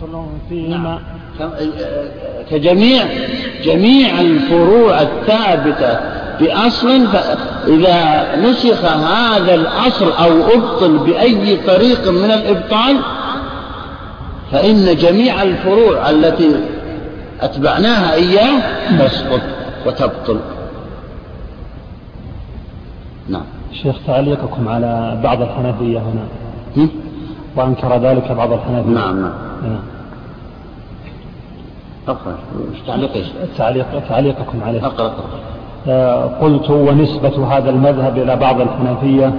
فصل فيما نعم. كجميع جميع الفروع الثابتة بأصل فإذا نسخ هذا الأصل أو أبطل بأي طريق من الإبطال فإن جميع الفروع التي أتبعناها إياه تسقط وتبطل. نعم. شيخ تعليقكم على بعض الحنفية هنا. وأنكر ذلك بعض الحنفية. نعم, نعم. أقرأ تعليق تعليقكم عليه. أقرأ أقرأ. آه، قلت ونسبة هذا المذهب إلى بعض الحنفية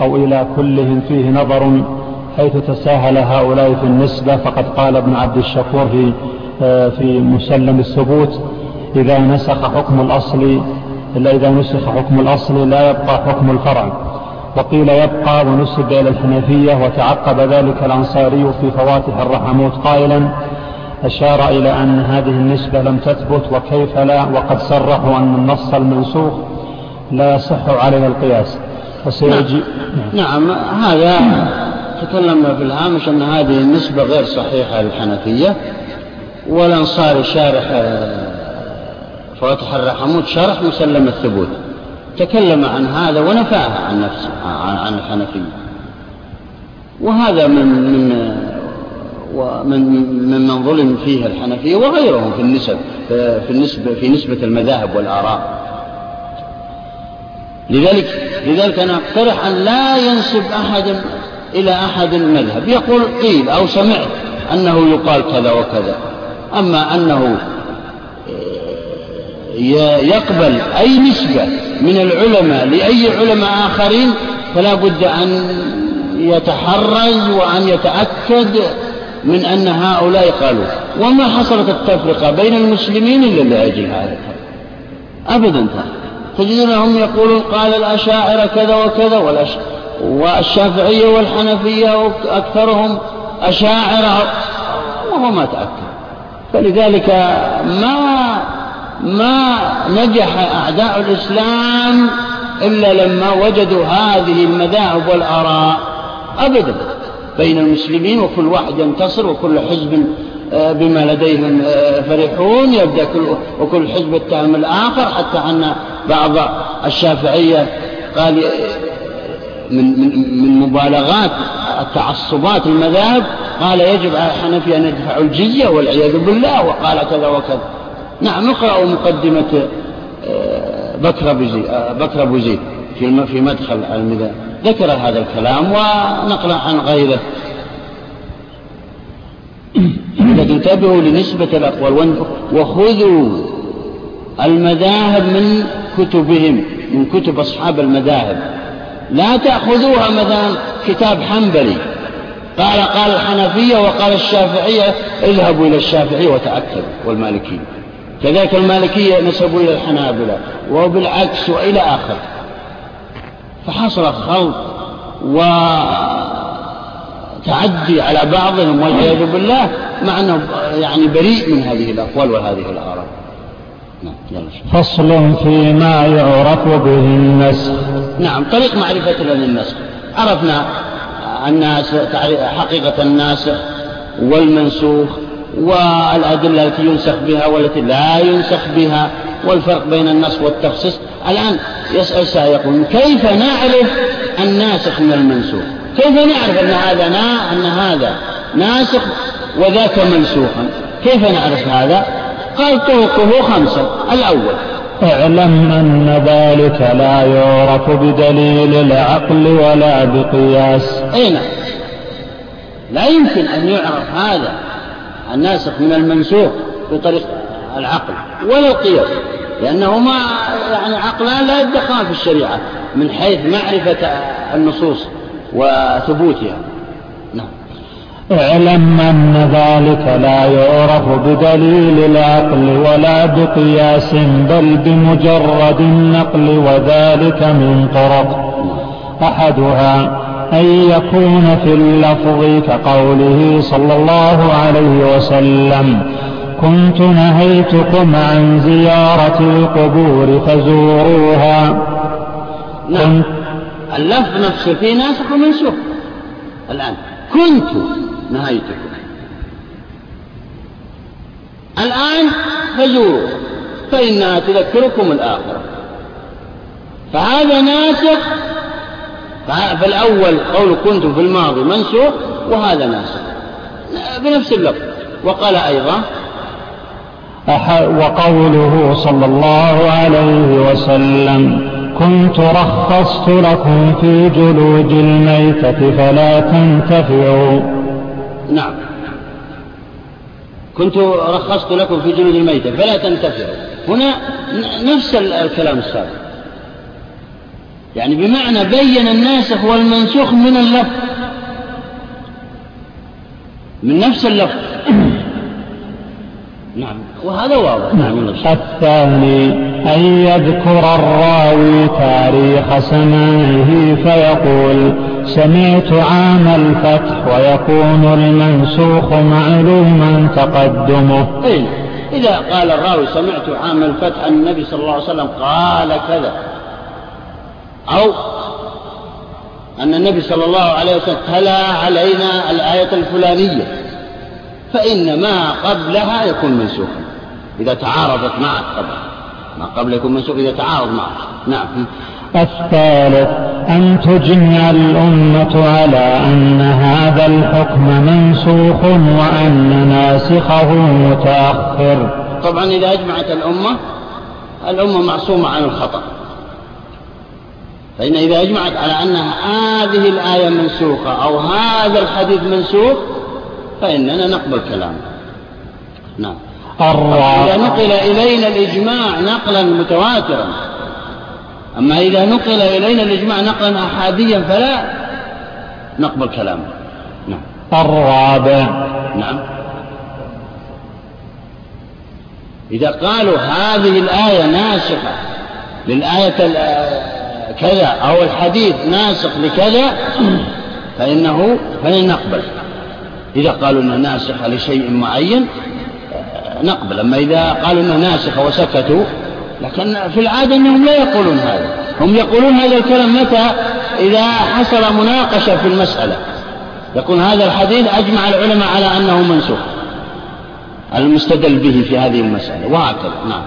أو إلى كلهم فيه نظر حيث تساهل هؤلاء في النسبة فقد قال ابن عبد الشكور في آه، في مسلم الثبوت إذا نسخ حكم الأصل إلا إذا نسخ حكم الأصل لا يبقى حكم الفرع. وقيل يبقى ونسب إلى الحنفية وتعقب ذلك الأنصاري في فواتح الرحموت قائلا أشار إلى أن هذه النسبة لم تثبت وكيف لا وقد صرحوا أن النص المنسوخ لا يصح عليه القياس. فسيجي نعم, نعم هذا تكلمنا في الهامش أن هذه النسبة غير صحيحة للحنفية والأنصاري شارح فواتح الرحموت شرح مسلم الثبوت. تكلم عن هذا ونفاها عن نفسه عن الحنفية. وهذا من من ومن ممن ظلم فيها الحنفية وغيرهم في النسب في النسبة في نسبة المذاهب والآراء. لذلك لذلك أنا أقترح أن لا ينسب أحد إلى أحد المذهب. يقول قيل أو سمعت أنه يقال كذا وكذا. أما أنه يقبل أي نسبة من العلماء لأي علماء آخرين فلا بد أن يتحرز وأن يتأكد من أن هؤلاء قالوا. وما حصلت التفرقة بين المسلمين إلا لأجل هذا. أبدا. تجدونهم يقولون قال الأشاعرة كذا وكذا والأش... والشافعية والحنفية أكثرهم أشاعرة وهو ما تأكد فلذلك ما ما نجح أعداء الإسلام إلا لما وجدوا هذه المذاهب والآراء. أبدا. بين المسلمين وكل واحد ينتصر وكل حزب آه، بما لديهم آه، فرحون. يبدأ كل وكل حزب يتهم الآخر حتى أن بعض الشافعية قال من من من مبالغات التعصبات المذاهب قال يجب على الحنفية أن يدفعوا الجزية والعياذ بالله وقال كذا وكذا. نعم اقرأوا مقدمة آه، زيد بكر أبو زيد في في مدخل المذاهب ذكر هذا الكلام ونقل عن غيره. لكن انتبهوا لنسبة الأقوال وخذوا المذاهب من كتبهم من كتب أصحاب المذاهب. لا تأخذوها مثلا كتاب حنبلي. قال قال الحنفية وقال الشافعية اذهبوا إلى الشافعية وتأكدوا والمالكية. كذلك المالكية نسبوا إلى الحنابلة وبالعكس وإلى آخر. فحصل خلط وتعدي على بعضهم والعياذ بالله مع أنه يعني بريء من هذه الأقوال وهذه الآراء نعم فصل فيما يعرف به النسخ. نعم طريق معرفة لنا النسخ. عرفنا الناس حقيقة الناسخ والمنسوخ. والأدلة التي ينسخ بها والتي لا ينسخ بها والفرق بين النص والتخصيص. الآن يسأل سائل يقول كيف نعرف الناسخ من المنسوخ؟ كيف نعرف أن هذا نا أن هذا ناسخ وذاك منسوخا كيف نعرف هذا؟ قال طرقه خمسة. الأول اعلم أن ذلك لا يعرف بدليل العقل ولا بقياس. أي نعم. لا يمكن أن يعرف هذا. الناسخ من المنسوخ بطريق العقل ولا القياس لأنهما يعني عقلان لا يدخلان في الشريعة من حيث معرفة النصوص وثبوتها. نعم. اعلم أن ذلك لا يعرف بدليل العقل ولا بقياس بل بمجرد النقل وذلك من طرق أحدها أن يكون في اللفظ كقوله صلى الله عليه وسلم كنت نهيتكم عن زيارة القبور فزوروها. نعم. اللفظ نفسه فيه ناسخ ومنسوخ الآن كنت نهيتكم. الآن فزوروا فإنها تذكركم الآخرة. فهذا ناسخ فالأول قول كنت في الماضي منسوخ وهذا ناسخ بنفس اللفظ. وقال أيضا وقوله صلى الله عليه وسلم كنت رخصت لكم في جلود الميتة فلا تنتفعوا. نعم. كنت رخصت لكم في جلود الميتة فلا تنتفعوا. هنا نفس الكلام السابق. يعني بمعنى بين الناسخ والمنسوخ من اللفظ. من نفس اللفظ. نعم وهذا واضح. نعم. الثاني أن يذكر الراوي تاريخ سماعه فيقول سمعت عام الفتح ويكون المنسوخ معلوما تقدمه. أي إذا قال الراوي سمعت عام الفتح النبي صلى الله عليه وسلم قال كذا. أو أن النبي صلى الله عليه وسلم تلا علينا الآية الفلانية فإن ما قبلها يكون منسوخا. إذا تعارضت معه طبعا. ما قبل يكون منسوخ إذا تعارض معه نعم. الثالث أن تجمع الأمة على أن هذا الحكم منسوخ وأن ناسخه متأخر. طبعا إذا أجمعت الأمة الأمة معصومة عن الخطأ. فإن إذا أجمعت على أن هذه الآية منسوخة أو هذا الحديث منسوخ فإننا نقبل كلامه. نعم. إذا نقل إلينا الإجماع نقلا متواترا. أما إذا نقل إلينا الإجماع نقلا أحاديا فلا نقبل كلامه. نعم. الرابع. نعم. إذا قالوا هذه الآية ناسخة للآية كذا أو الحديث ناسخ لكذا فإنه فإن نقبل. إذا قالوا أنها ناسخة لشيء معين نقبل. أما إذا قالوا أنها ناسخة وسكتوا لكن في العادة أنهم لا يقولون هذا. هم يقولون هذا الكلام متى؟ إذا حصل مناقشة في المسألة. يقول هذا الحديث أجمع العلماء على أنه منسوخ. المستدل به في هذه المسألة. وهكذا. نعم.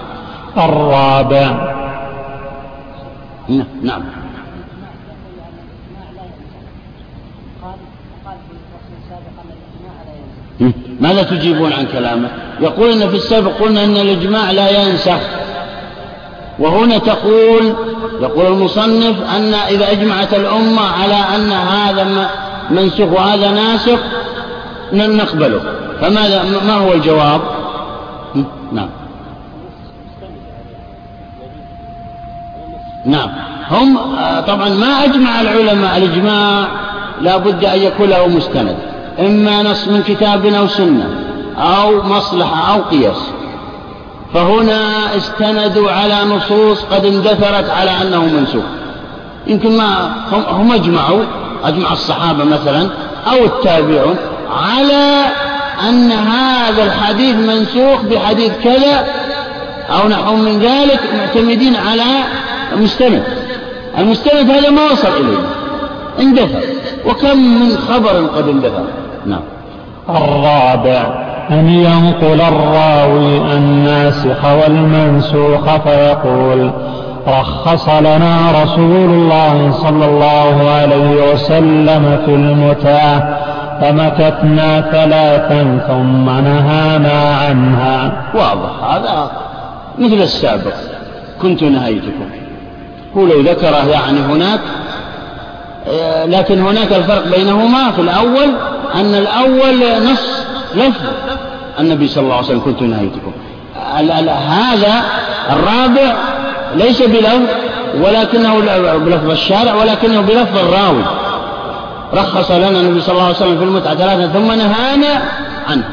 الرابع. نعم ماذا تجيبون عن كلامه؟ يقول إن في السابق قلنا إن الإجماع لا ينسخ. وهنا تقول يقول المصنف أن إذا أجمعت الأمة على أن هذا منسوخ وهذا ناسخ نقبله. فماذا ما هو الجواب؟ نعم. نعم. هم آه، طبعا ما أجمع العلماء الإجماع لا بد أن يكون له مستند. إما نص من كتاب أو سنة أو مصلحة أو قياس. فهنا استندوا على نصوص قد اندثرت على أنه منسوخ. يمكن ما هم, هم أجمعوا أجمع الصحابة مثلا أو التابعون على أن هذا الحديث منسوخ بحديث كذا أو نحو من ذلك معتمدين على مستند المستند هذا ما وصل إلينا اندثر وكم من خبر قد اندثر نعم. الرابع أن ينقل الراوي الناسخ والمنسوخ فيقول رخص لنا رسول الله صلى الله عليه وسلم في المتاع فمكثنا ثلاثا ثم نهانا عنها. واضح. هذا مثل السابق. كنت نهيتكم. هو لو ذكره يعني هناك لكن هناك الفرق بينهما في الأول أن الأول نص لفظ النبي صلى الله عليه وسلم كنت نهيتكم. هذا الرابع ليس بلفظ ولكنه بلفظ الشارع ولكنه بلفظ الراوي. رخص لنا النبي صلى الله عليه وسلم في المتعة ثلاثة ثم نهانا عنه.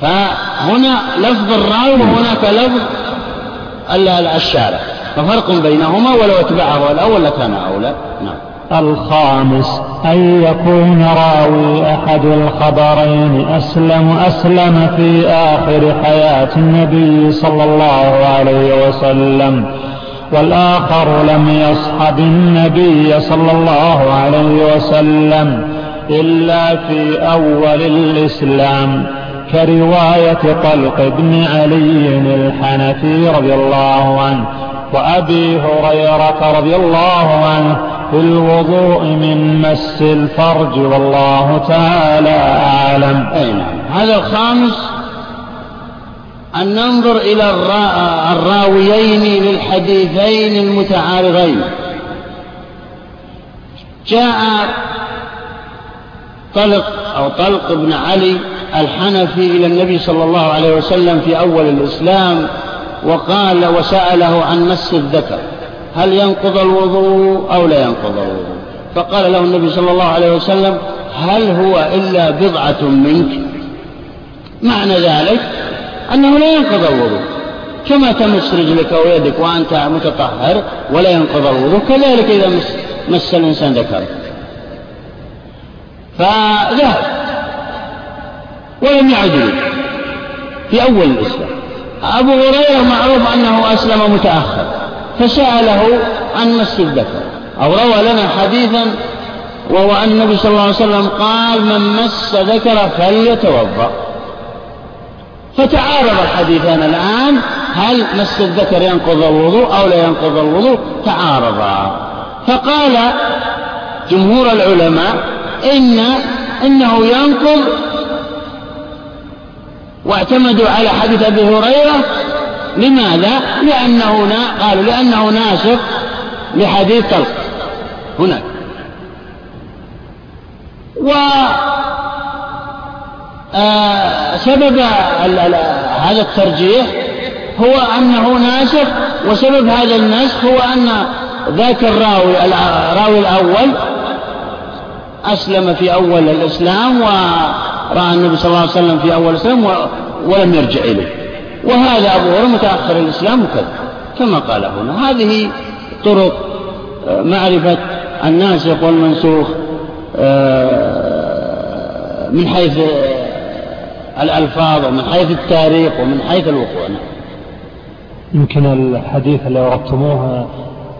فهنا لفظ الراوي وهناك لفظ الشارع. ففرق بينهما ولو اتبعه الأول لكان أولى. نعم. الخامس أن يكون راوي أحد الخبرين أسلم أسلم في آخر حياة النبي صلى الله عليه وسلم والآخر لم يصحب النبي صلى الله عليه وسلم إلا في أول الإسلام كرواية طلق بن علي الحنفي رضي الله عنه. وأبي هريرة رضي الله عنه في الوضوء من مس الفرج والله تعالى أعلم. نعم. هذا الخامس أن ننظر إلى الراويين للحديثين المتعارضين. جاء طلق أو طلق بن علي الحنفي إلى النبي صلى الله عليه وسلم في أول الإسلام وقال وسأله عن مس الذكر هل ينقض الوضوء أو لا ينقض الوضوء؟ فقال له النبي صلى الله عليه وسلم هل هو إلا بضعة منك؟ معنى ذلك أنه لا ينقض الوضوء كما تمس رجلك ويدك وأنت متطهر ولا ينقض الوضوء كذلك إذا مس, مس الإنسان ذكره. فذهب ولم يعد في أول الإسلام. أبو هريرة معروف أنه أسلم متأخر فسأله عن مس الذكر أو روى لنا حديثا وهو أن النبي صلى الله عليه وسلم قال من مس ذكر فليتوضأ. فتعارض الحديثان الآن هل مس الذكر ينقض الوضوء أو لا ينقض الوضوء؟ تعارضا فقال جمهور العلماء إن إنه ينقض واعتمدوا على حديث أبي هريرة. لماذا؟ لأنه نا... قالوا لأنه ناسخ لحديث طلق هناك. و آه سبب هذا الترجيح هو أنه ناسخ وسبب هذا النسخ هو أن ذاك الراوي الراوي الأول أسلم في أول الإسلام ورأى النبي صلى الله عليه وسلم في أول الإسلام ولم يرجع إليه. وهذا أبو هريرة متأخر الإسلام وكذا كما قال هنا. هذه طرق آه، معرفة الناسخ والمنسوخ آه، من حيث الألفاظ ومن حيث التاريخ ومن حيث الوقوع. يمكن الحديث اللي وردتموه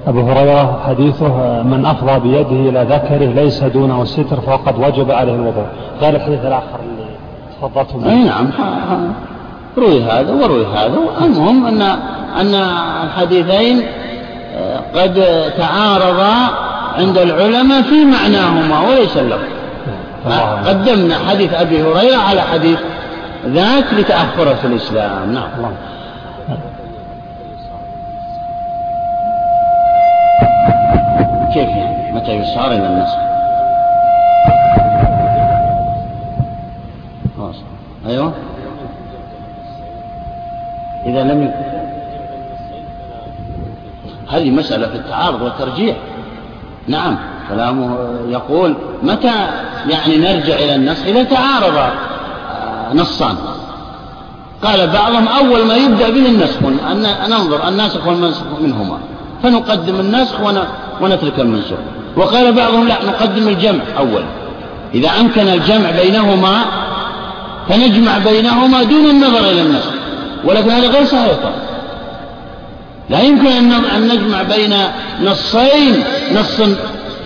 أبو هريرة حديثه من أفضى بيده إلى ذكره ليس دونه ستر فقد وجب عليه الوضوء. غير الحديث الآخر اللي تفضلتم به أي نعم. روي هذا وروي هذا. المهم أن أن الحديثين آه، قد تعارضا عند العلماء في معناهما وليس اللفظ قدمنا حديث أبي هريرة على حديث ذاك لتأخره في الإسلام. نعم. متى يصار إلى النسخ؟ أيوه. إذا لم يكن. هذه مسألة في التعارض والترجيح. نعم. كلامه يقول متى يعني نرجع إلى النسخ؟ إذا تعارض نصان. قال بعضهم أول ما يبدأ به النسخ أن ننظر الناسخ والمنسوخ منهما. فنقدم النسخ ونترك المنسوخ. وقال بعضهم لا نقدم الجمع أول. إذا أمكن الجمع بينهما فنجمع بينهما دون النظر إلى النسخ ولكن هذا غير صحيح. لا يمكن أن نجمع بين نصين. نص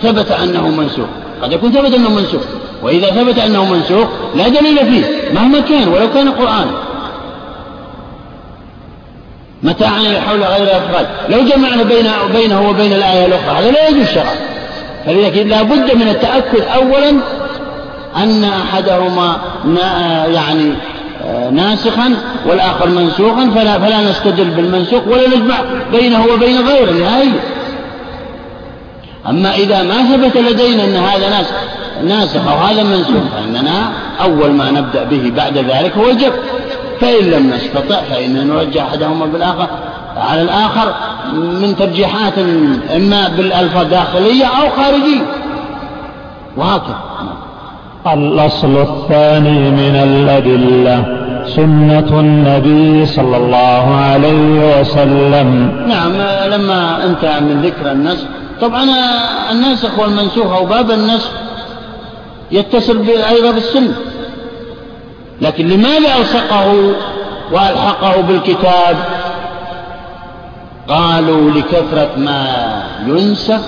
ثبت أنه منسوخ. قد يكون ثبت أنه منسوخ. وإذا ثبت أنه منسوخ لا دليل فيه مهما كان ولو كان قرآن متاعا للحول غير إخراج. لو جمعنا بين بينه وبين الآية الأخرى هذا لا يجوز شرعا. فلذلك لا بد من التأكد أولا أن أحدهما يعني آه، ناسخا والآخر منسوخا فلا, فلا نستدل بالمنسوخ ولا نجمع بينه وبين غيره نهائيا. أما إذا ما ثبت لدينا أن هذا ناسخ ناسخ أو هذا منسوخ فإننا أول ما نبدأ به بعد ذلك هو الجب فإن لم نستطع فإننا نرجع أحدهما بالآخر. على الآخر من ترجيحات إما بالألفاظ داخلية أو خارجية. وهكذا الأصل الثاني من الأدلة سنة النبي صلى الله عليه وسلم. نعم لما انتهى من ذكر النسخ طبعا الناسخ والمنسوخ أو باب النسخ يتصل أيضا بالسنة. لكن لماذا ألصقه وألحقه بالكتاب؟ قالوا لكثرة ما ينسخ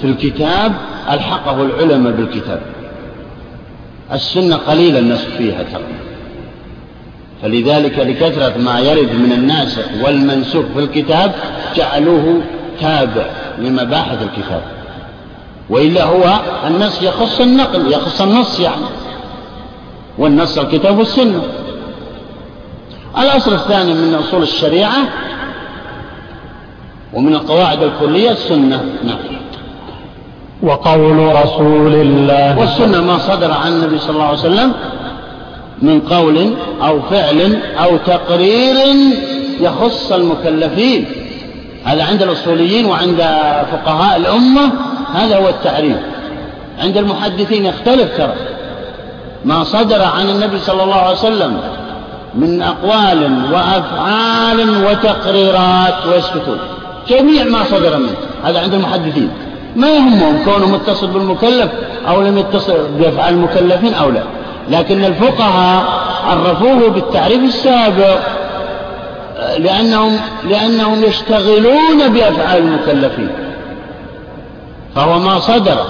في الكتاب ألحقه العلماء بالكتاب. السنة قليل النسخ فيها ترى. فلذلك لكثرة ما يرد من الناسخ والمنسوخ في الكتاب جعلوه تابع لمباحث الكتاب. وإلا هو النص يخص النقل يخص النص يعني. والنص الكتاب والسنة. الأصل الثاني من أصول الشريعة ومن القواعد الكلية السنة. نعم. وقول رسول الله. والسنة ما صدر عن النبي صلى الله عليه وسلم من قول أو فعل أو تقرير يخص المكلفين. هذا عند الأصوليين وعند فقهاء الأمة هذا هو التعريف. عند المحدثين يختلف ترى. ما صدر عن النبي صلى الله عليه وسلم من أقوال وأفعال وتقريرات ويسكتون. جميع ما صدر منه. هذا عند المحدثين. ما يهمهم كونه متصل بالمكلف أو لم يتصل بأفعال المكلفين أو لا. لكن الفقهاء عرفوه بالتعريف السابق لأنهم, لأنهم يشتغلون بأفعال المكلفين. فهو ما صدر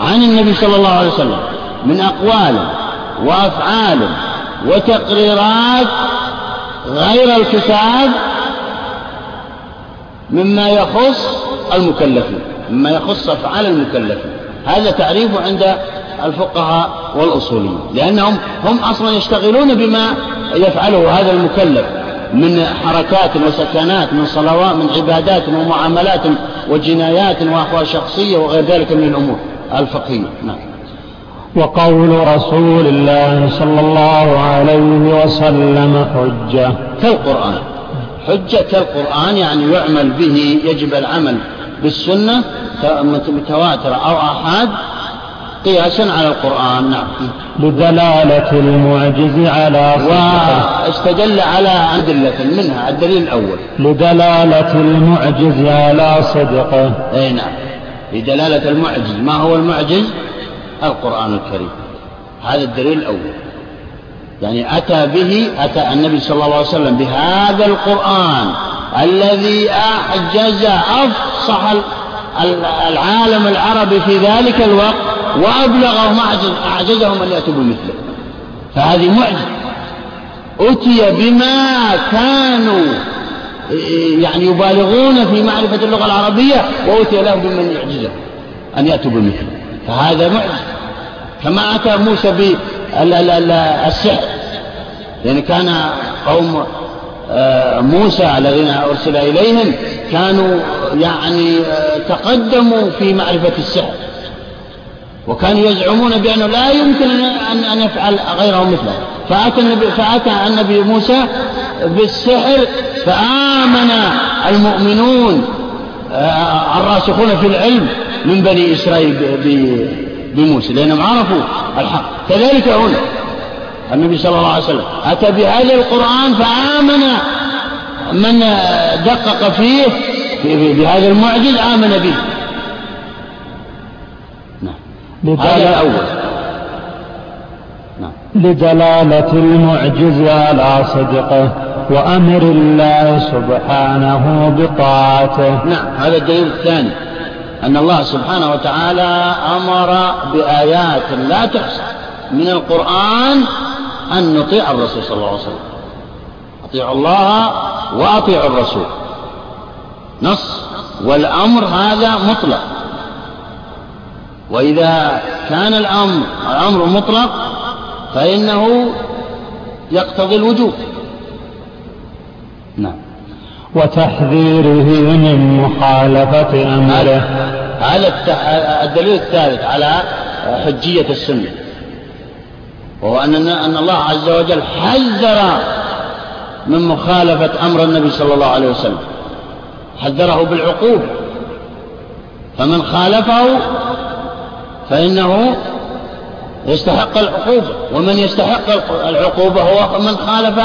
عن النبي صلى الله عليه وسلم من أقوال وأفعال وتقريرات غير الكتاب مما يخص المكلفين مما يخص أفعال المكلفين. هذا تعريف عند الفقهاء والأصوليين لأنهم هم أصلا يشتغلون بما يفعله هذا المكلف من حركات وسكنات من صلوات من عبادات ومعاملات وجنايات وأحوال شخصية وغير ذلك من الأمور الفقهية. نعم. وقول رسول الله صلى الله عليه وسلم حجة. كالقرآن حجة كالقرآن يعني يعمل به يجب العمل بالسنة متواترة أو آحاد قياسا على القرآن. نعم. لدلالة المعجز على واستدل على أدلة منها الدليل الأول. لدلالة المعجز على صدقه. أي نعم. لدلالة المعجز. ما هو المعجز؟ القرآن الكريم. هذا الدليل الأول. يعني أتى به أتى النبي صلى الله عليه وسلم بهذا القرآن الذي أعجز أفصح العالم العربي في ذلك الوقت وأبلغهم أعجزهم أن يأتوا بمثله. فهذه معجزة. أتي بما كانوا يعني يبالغون في معرفة اللغة العربية وأتي لهم بمن يعجزهم أن يأتوا بمثله. فهذا معجزة. كما أتى موسى بالسحر يعني كان قوم آه، موسى الذين أرسل إليهم كانوا يعني آه، تقدموا في معرفة السحر. وكانوا يزعمون بأنه لا يمكن أن أن يفعل غيرهم مثله. فأتى النبي فأتى النبي موسى بالسحر فآمن المؤمنون آه، الراسخون في العلم من بني إسرائيل بموسى لأنهم عرفوا الحق. كذلك هنا النبي صلى الله عليه وسلم أتى بهذا القرآن فآمن من دقق فيه بهذا المعجز آمن به. نعم. هذا الأول. نعم. لدلالة المعجز على صدقه وأمر الله سبحانه بطاعته. نعم هذا الدليل الثاني. أن الله سبحانه وتعالى أمر بآيات لا تحصى من القرآن أن نطيع الرسول صلى الله عليه وسلم. أطيعوا الله وأطيعوا الرسول. نص. والأمر هذا مطلق. وإذا كان الأمر الأمر مطلق فإنه يقتضي الوجوب. نعم. وتحذيره من مخالفة أمره. هذا الدليل الثالث على حجية السنة. وهو أن أن الله عز وجل حذر من مخالفة أمر النبي صلى الله عليه وسلم. حذره بالعقوبة. فمن خالفه فإنه يستحق العقوبة. ومن يستحق العقوبة هو من خالف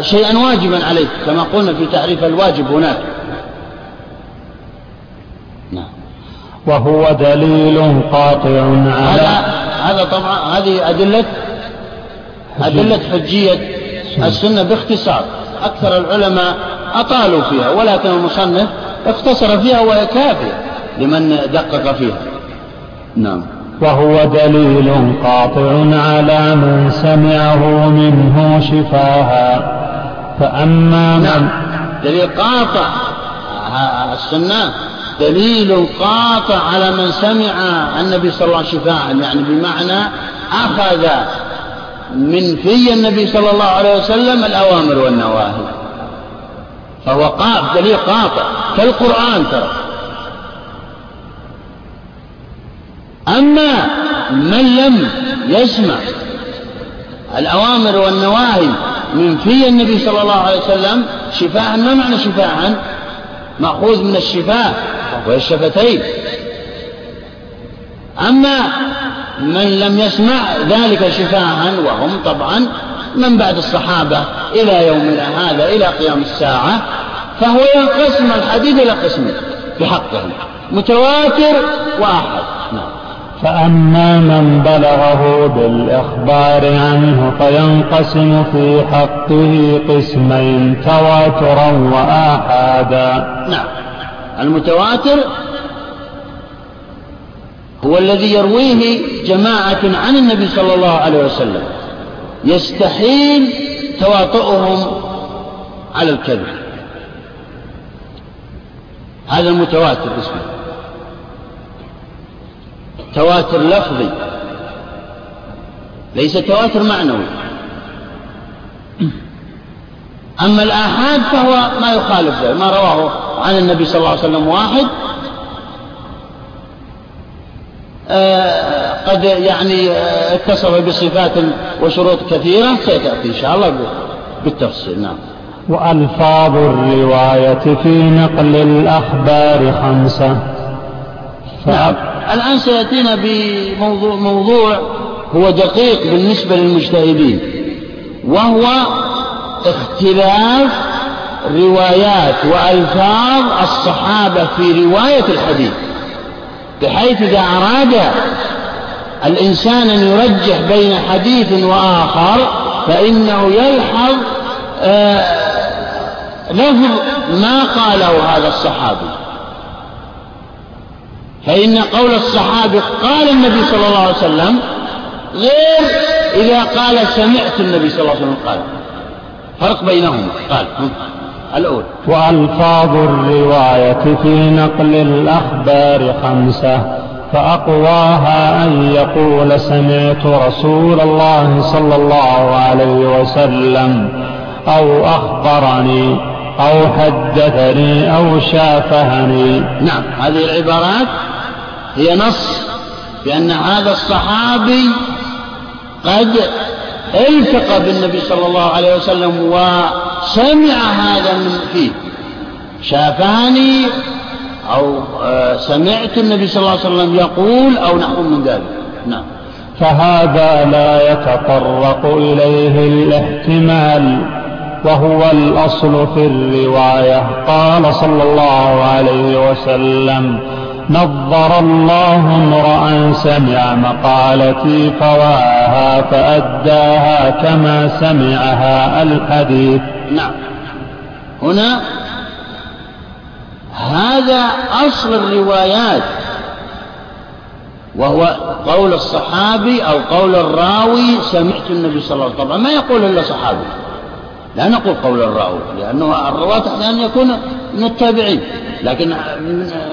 شيئا واجبا عليه كما قلنا في تعريف الواجب هناك. نعم. وهو دليل قاطع على هذا هذا طبعا هذه أدلة أدلة حجية. السنة باختصار. أكثر العلماء أطالوا فيها ولكن المصنف اختصر فيها وهي كافية لمن دقق فيها. نعم. وهو دليل قاطع على من سمعه منه شفاها. فأما من نعم. دليل قاطع. السنة. دليل قاطع على من سمع النبي صلى الله عليه وسلم شفاعا يعني بمعنى أخذ من في النبي صلى الله عليه وسلم الأوامر والنواهي. فهو قاطع دليل قاطع. كالقرآن ترى. أما من لم يسمع الأوامر والنواهي من في النبي صلى الله عليه وسلم شفاء ما معنى شفاء؟ مأخوذ من الشفاء وهي الشفتين. أما من لم يسمع ذلك شفاء وهم طبعا من بعد الصحابة إلى يومنا هذا إلى قيام الساعة فهو ينقسم الحديث إلى قسمين بحقه متواتر نعم فأما من بلغه بالإخبار عنه فينقسم في حقه قسمين تواترا وآحادا. نعم. المتواتر هو الذي يرويه جماعة عن النبي صلى الله عليه وسلم. يستحيل تواطؤهم على الكذب. هذا المتواتر اسمه تواتر لفظي. ليس تواتر معنوي. أما الآحاد فهو ما يخالف ما رواه عن النبي صلى الله عليه وسلم واحد آه قد يعني آه اتصف بصفات وشروط كثيرة سيتأتي إن شاء الله بالتفصيل نعم. وألفاظ الرواية في نقل الأخبار خمسة. نعم. الآن سيأتينا بموضوع موضوع هو دقيق بالنسبة للمجتهدين وهو اختلاف روايات وألفاظ الصحابة في رواية الحديث بحيث إذا أراد الإنسان أن يرجح بين حديث وآخر فإنه يلحظ آه لفظ ما قاله هذا الصحابي. فإن قول الصحابي قال النبي صلى الله عليه وسلم غير إذا قال سمعت النبي صلى الله عليه وسلم قال. فرق بينهما. قال. الأول. وألفاظ الرواية في نقل الأخبار خمسة فأقواها أن يقول سمعت رسول الله صلى الله عليه وسلم أو أخبرني أو حدثني أو شافهني. نعم. هذه العبارات هي نص بأن هذا الصحابي قد التقى بالنبي صلى الله عليه وسلم وسمع هذا من فيه. شافاني أو سمعت النبي صلى الله عليه وسلم يقول أو نحو من ذلك. نعم. فهذا لا يتطرق إليه الاحتمال وهو الأصل في الرواية. قال صلى الله عليه وسلم نظر الله امرأ سمع مقالتي فواها فأداها كما سمعها الحديث. نعم. هنا هذا أصل الروايات وهو قول الصحابي أو قول الراوي سمعت النبي صلى الله عليه وسلم. ما يقول إلا صحابي. لا نقول قول الراوي لأنه الرواة أحيانا يكون من التابعين لكن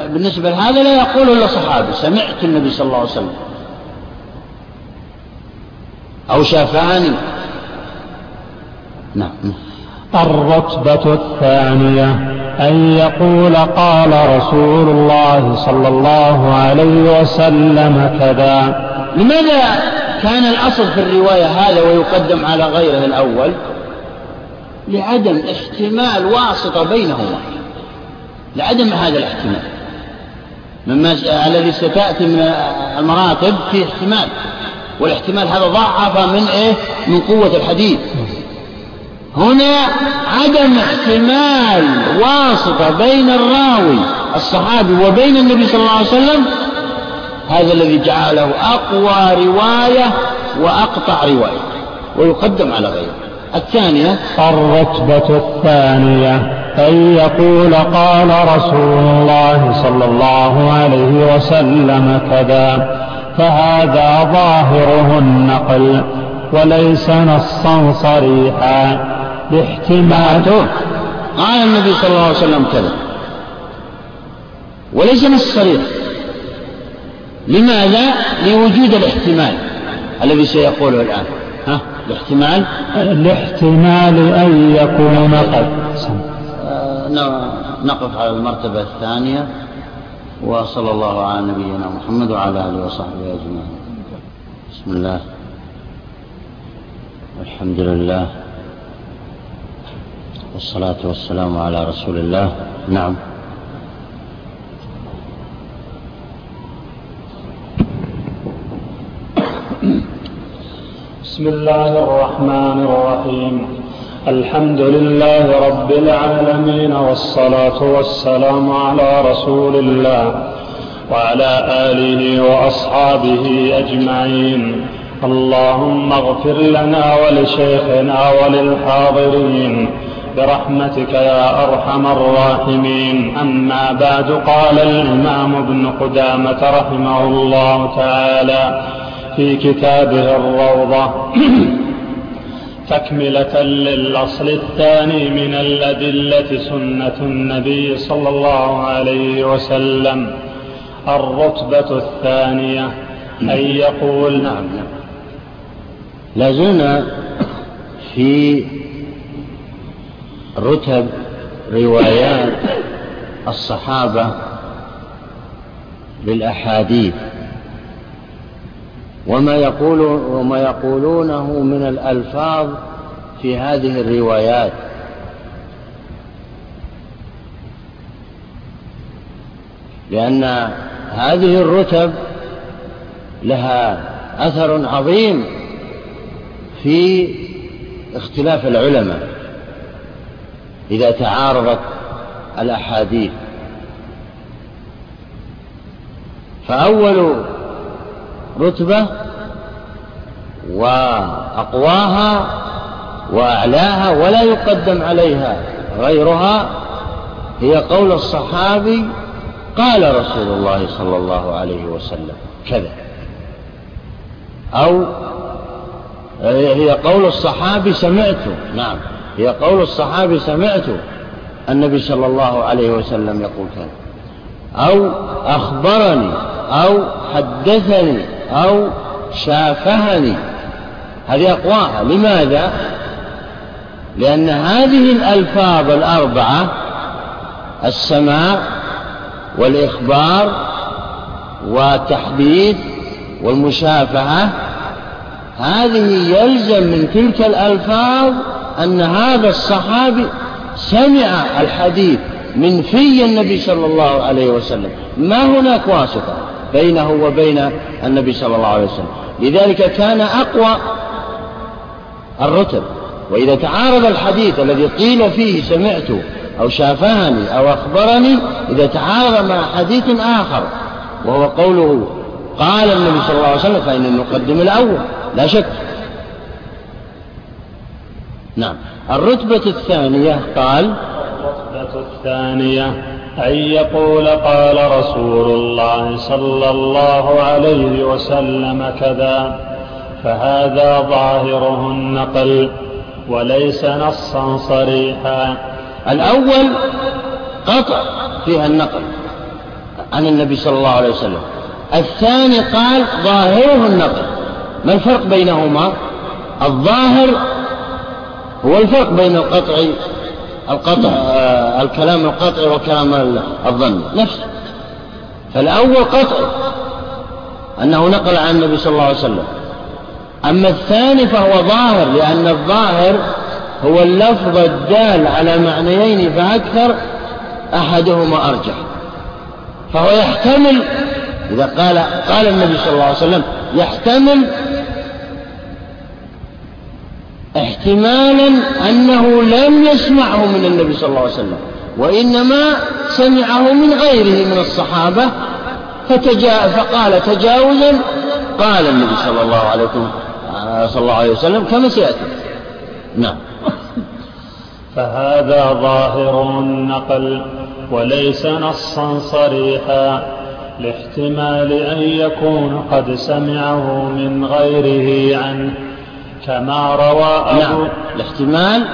بالنسبة لهذا لا يقول إلا صحابي سمعت النبي صلى الله عليه وسلم. أو شافاني نعم. الرتبة الثانية أن يقول قال رسول الله صلى الله عليه وسلم كذا. لماذا كان الأصل في الرواية هذا ويقدم على غيره الأول؟ لعدم احتمال واسطة بينهما. لعدم هذا الاحتمال. مما الذي ستأتي من المراتب في احتمال. والاحتمال هذا ضعف من إيه؟ من قوة الحديث. هنا عدم احتمال واسطة بين الراوي الصحابي وبين النبي صلى الله عليه وسلم هذا الذي جعله أقوى رواية وأقطع رواية ويقدم على غيره. الثانية الرتبة الثانية أن يقول قال رسول الله صلى الله عليه وسلم كذا فهذا ظاهره النقل وليس نصا صريحا. لاحتمال قال النبي صلى الله عليه وسلم كذا. وليس نص صريح. لماذا؟ لوجود الاحتمال الذي سيقوله الآن. ها؟ الاحتمال؟ الاحتمال أن يكون قد آه، نقف على المرتبة الثانية وصلى الله على نبينا محمد وعلى آله وصحبه أجمعين. بسم الله. الحمد لله. والصلاة والسلام على رسول الله. نعم. بسم الله الرحمن الرحيم. الحمد لله رب العالمين والصلاة والسلام على رسول الله وعلى آله وأصحابه أجمعين. اللهم اغفر لنا ولشيخنا وللحاضرين برحمتك يا أرحم الراحمين. أما بعد قال الإمام ابن قدامة رحمه الله تعالى في كتابه الروضة. تكملة للأصل الثاني من الأدلة سنة النبي صلى الله عليه وسلم. الرتبة الثانية أن يقول نعم نعم. لازلنا في رتب روايات الصحابة للأحاديث. وما يقول وما يقولونه من الألفاظ في هذه الروايات. لأن هذه الرتب لها أثر عظيم في اختلاف العلماء إذا تعارضت الأحاديث. فأول رتبة وأقواها وأعلاها ولا يقدم عليها غيرها هي قول الصحابي قال رسول الله صلى الله عليه وسلم كذا. أو هي قول الصحابي سمعت نعم هي قول الصحابي سمعت النبي صلى الله عليه وسلم يقول كذا. أو أخبرني أو حدثني أو شافهني. هذه أقواها. لماذا؟ لأن هذه الألفاظ الأربعة السماع والإخبار والتحديد والمشافهة هذه يلزم من تلك الألفاظ أن هذا الصحابي سمع الحديث من في النبي صلى الله عليه وسلم. ما هناك واسطة؟ بينه وبين النبي صلى الله عليه وسلم. لذلك كان أقوى الرتب. وإذا تعارض الحديث الذي قيل فيه سمعت أو شافهني أو أخبرني إذا تعارض مع حديث آخر وهو قوله قال النبي صلى الله عليه وسلم فإن نقدم الأول لا شك. نعم. الرتبة الثانية قال الرتبة الثانية أن يقول قال رسول الله صلى الله عليه وسلم كذا فهذا ظاهره النقل وليس نصا صريحا. الأول قطع فيها النقل عن النبي صلى الله عليه وسلم. الثاني قال ظاهره النقل ما الفرق بينهما؟ الظاهر هو الفرق بين القطع القطع. آه الكلام القطعي والكلام الظني نفسه فالأول قطعي أنه نقل عن النبي صلى الله عليه وسلم. أما الثاني فهو ظاهر لأن الظاهر هو اللفظ الدال على معنيين فأكثر أحدهما أرجح. فهو يحتمل إذا قال قال النبي صلى الله عليه وسلم يحتمل احتمالا أنه لم يسمعه من النبي صلى الله عليه وسلم وإنما سمعه من غيره من الصحابة فتجا فقال تجاوزا قال النبي صلى الله عليه وسلم صلى الله عليه وسلم كما سيأتي. نعم. فهذا ظاهر النقل وليس نصا صريحا لاحتمال أن يكون قد سمعه من غيره عنه. كما روى أبو نعم. الاحتمال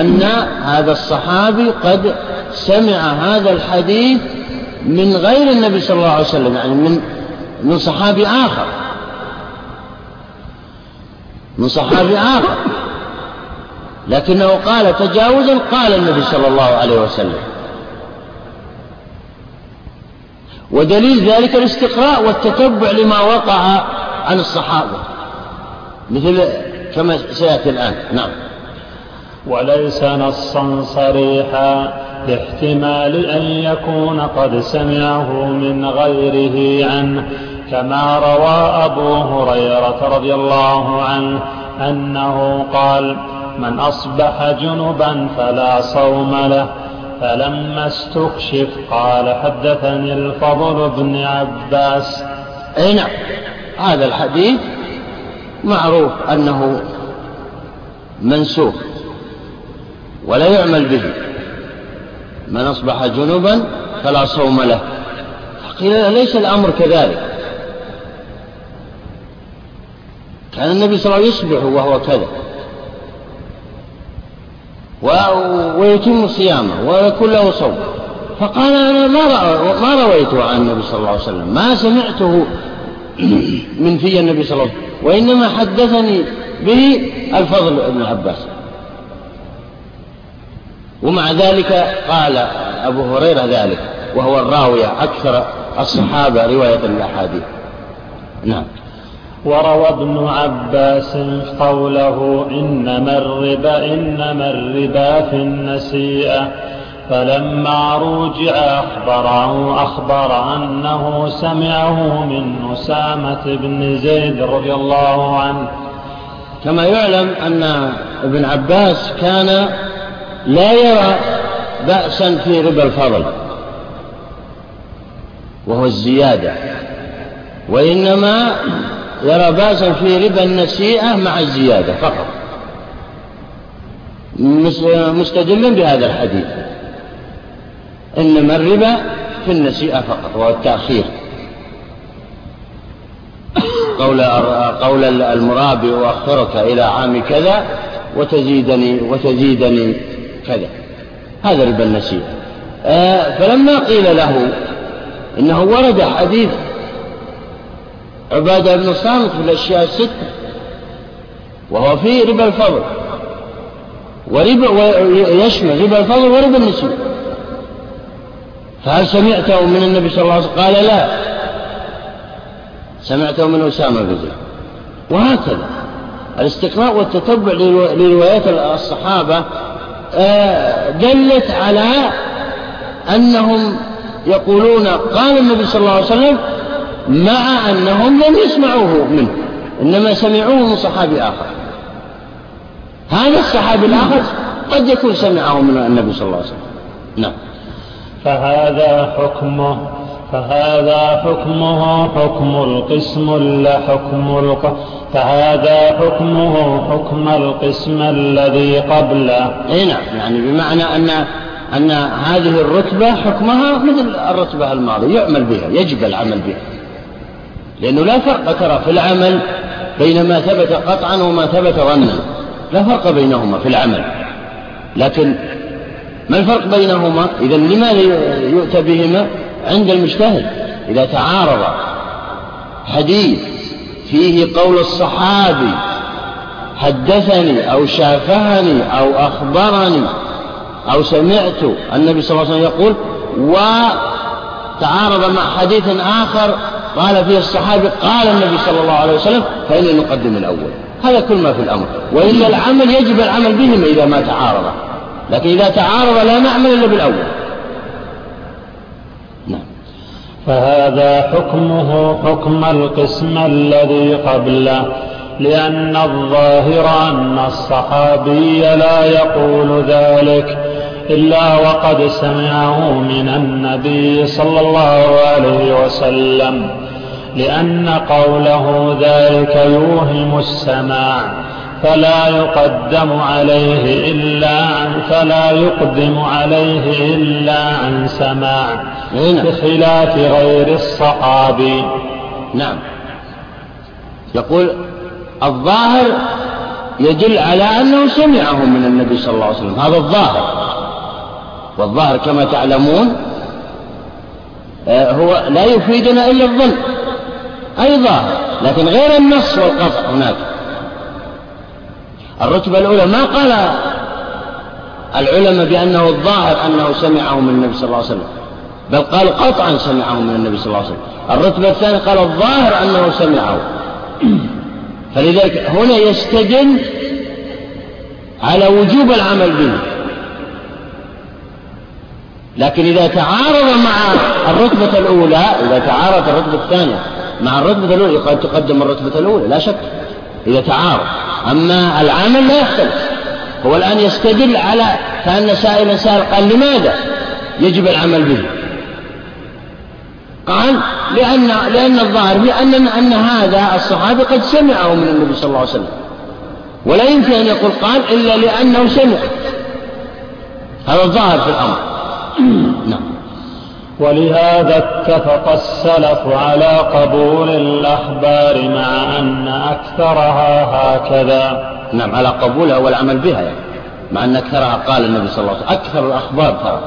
أن هذا الصحابي قد سمع هذا الحديث من غير النبي صلى الله عليه وسلم يعني من من صحابي آخر. من صحابي آخر. لكنه قال تجاوزا قال النبي صلى الله عليه وسلم. ودليل ذلك الاستقراء والتتبع لما وقع عن الصحابة. مثل كما سيأتي الآن. نعم. وليس نصا صريحا لاحتمال أن يكون قد سمعه من غيره عنه كما روى أبو هريرة رضي الله عنه أنه قال من أصبح جنبا فلا صوم له فلما استكشف قال حدثني الفضل بن عباس. أي نعم. هذا الحديث معروف أنه منسوخ ولا يعمل به. من أصبح جنبا فلا صوم له. قيل ليس الأمر كذلك. كان النبي صلى الله عليه وسلم يصبح وهو كذا. ويتم صيامه ويكون له صوم. فقال أنا ما, ما رويته عن النبي صلى الله عليه وسلم. ما سمعته من في النبي صلى الله عليه وسلم. وإنما حدثني به الفضل بن عباس. ومع ذلك قال أبو هريرة ذلك وهو الراوية أكثر الصحابة رواية الأحاديث. نعم. وروى ابن عباس قوله إنما الربا إنما الربا في النسيئة. فلما رجع أخبره أخبر أنه سمعه من أسامة بن زيد رضي الله عنه. كما يعلم أن ابن عباس كان لا يرى بأسا في ربا الفضل وهو الزيادة وإنما يرى بأسا في ربا النسيئة مع الزيادة فقط. مستدلا بهذا الحديث. إنما الربا في النسيئة فقط وهو التأخير. قول قول المرابي أؤخرك إلى عام كذا وتزيدني وتزيدني كذا. هذا ربا النسيئة. آه فلما قيل له إنه ورد حديث عبادة بن صامت في الأشياء الستة وهو في ربا الفضل وربا ويشمل ربا الفضل وربا النسيئة. فهل سمعته من النبي صلى الله عليه وسلم؟ قال لا. سمعته من أسامة بن زيد. وهكذا. الاستقراء والتتبع لروايات الصحابة آه، دلت على أنهم يقولون قال النبي صلى الله عليه وسلم مع أنهم لم يسمعوه منه إنما سمعوه من صحابي آخر. هذا الصحابي الآخر قد يكون سمعه من النبي صلى الله عليه وسلم. نعم. فهذا حكمه فهذا حكمه حكم القسم لا حكم الق... فهذا حكمه حكم القسم الذي قبله. إي نعم يعني بمعنى أن أن هذه الرتبة حكمها مثل الرتبة الماضية يعمل بها يجب العمل بها. لأنه لا فرق ترى في العمل بين ما ثبت قطعا وما ثبت ظنا. لا فرق بينهما في العمل. لكن ما الفرق بينهما؟ إذا لماذا يؤتى بهما عند المجتهد؟ إذا تعارض حديث فيه قول الصحابي حدثني أو شافهني أو أخبرني أو سمعت النبي صلى الله عليه وسلم يقول وتعارض مع حديث آخر قال فيه الصحابي قال النبي صلى الله عليه وسلم فإن نقدم الأول. هذا كل ما في الأمر. وإلا العمل يجب العمل بهما إذا ما تعارض. لكن إذا تعارض لا نعمل إلا بالأول. نعم. فهذا حكمه حكم القسم الذي قبله لأن الظاهر أن الصحابي لا يقول ذلك إلا وقد سمعه من النبي صلى الله عليه وسلم لأن قوله ذلك يوهم السماع. فلا يقدم عليه إلا عن فلا يقدم عليه إلا عن سماع نعم. بخلاف غير الصحابي. نعم. يقول الظاهر يدل على أنه سمعه من النبي صلى الله عليه وسلم. هذا الظاهر. والظاهر كما تعلمون آه، هو لا يفيدنا إلا الظن. أي ظاهر. لكن غير النص والقطع هناك. الرتبة الأولى ما قال العلماء بأنه الظاهر أنه سمعه من النبي صلى الله عليه وسلم بل قال قطعا سمعه من النبي صلى الله عليه وسلم. الرتبة الثانية قال الظاهر أنه سمعه. فلذلك هنا يستدل على وجوب العمل به. لكن إذا تعارض مع الرتبة الأولى إذا تعارض الرتبة الثانية مع الرتبة الأولى قد تقدم الرتبة الأولى لا شك. إذا تعارض. أما العمل لا يختلف. هو الآن يستدل على كأن سائلا سائل قال لماذا يجب العمل به؟ قال لأن لأن الظاهر لأن أن هذا الصحابي قد سمعه من النبي صلى الله عليه وسلم. ولا يمكن أن يقول قال إلا لأنه سمع. هذا الظاهر في الأمر. ولهذا اتفق السلف على قبول الأخبار مع أن أكثرها هكذا. نعم على قبولها والعمل بها يعني. مع أن أكثرها قال النبي صلى الله عليه وسلم أكثر الأخبار ترى.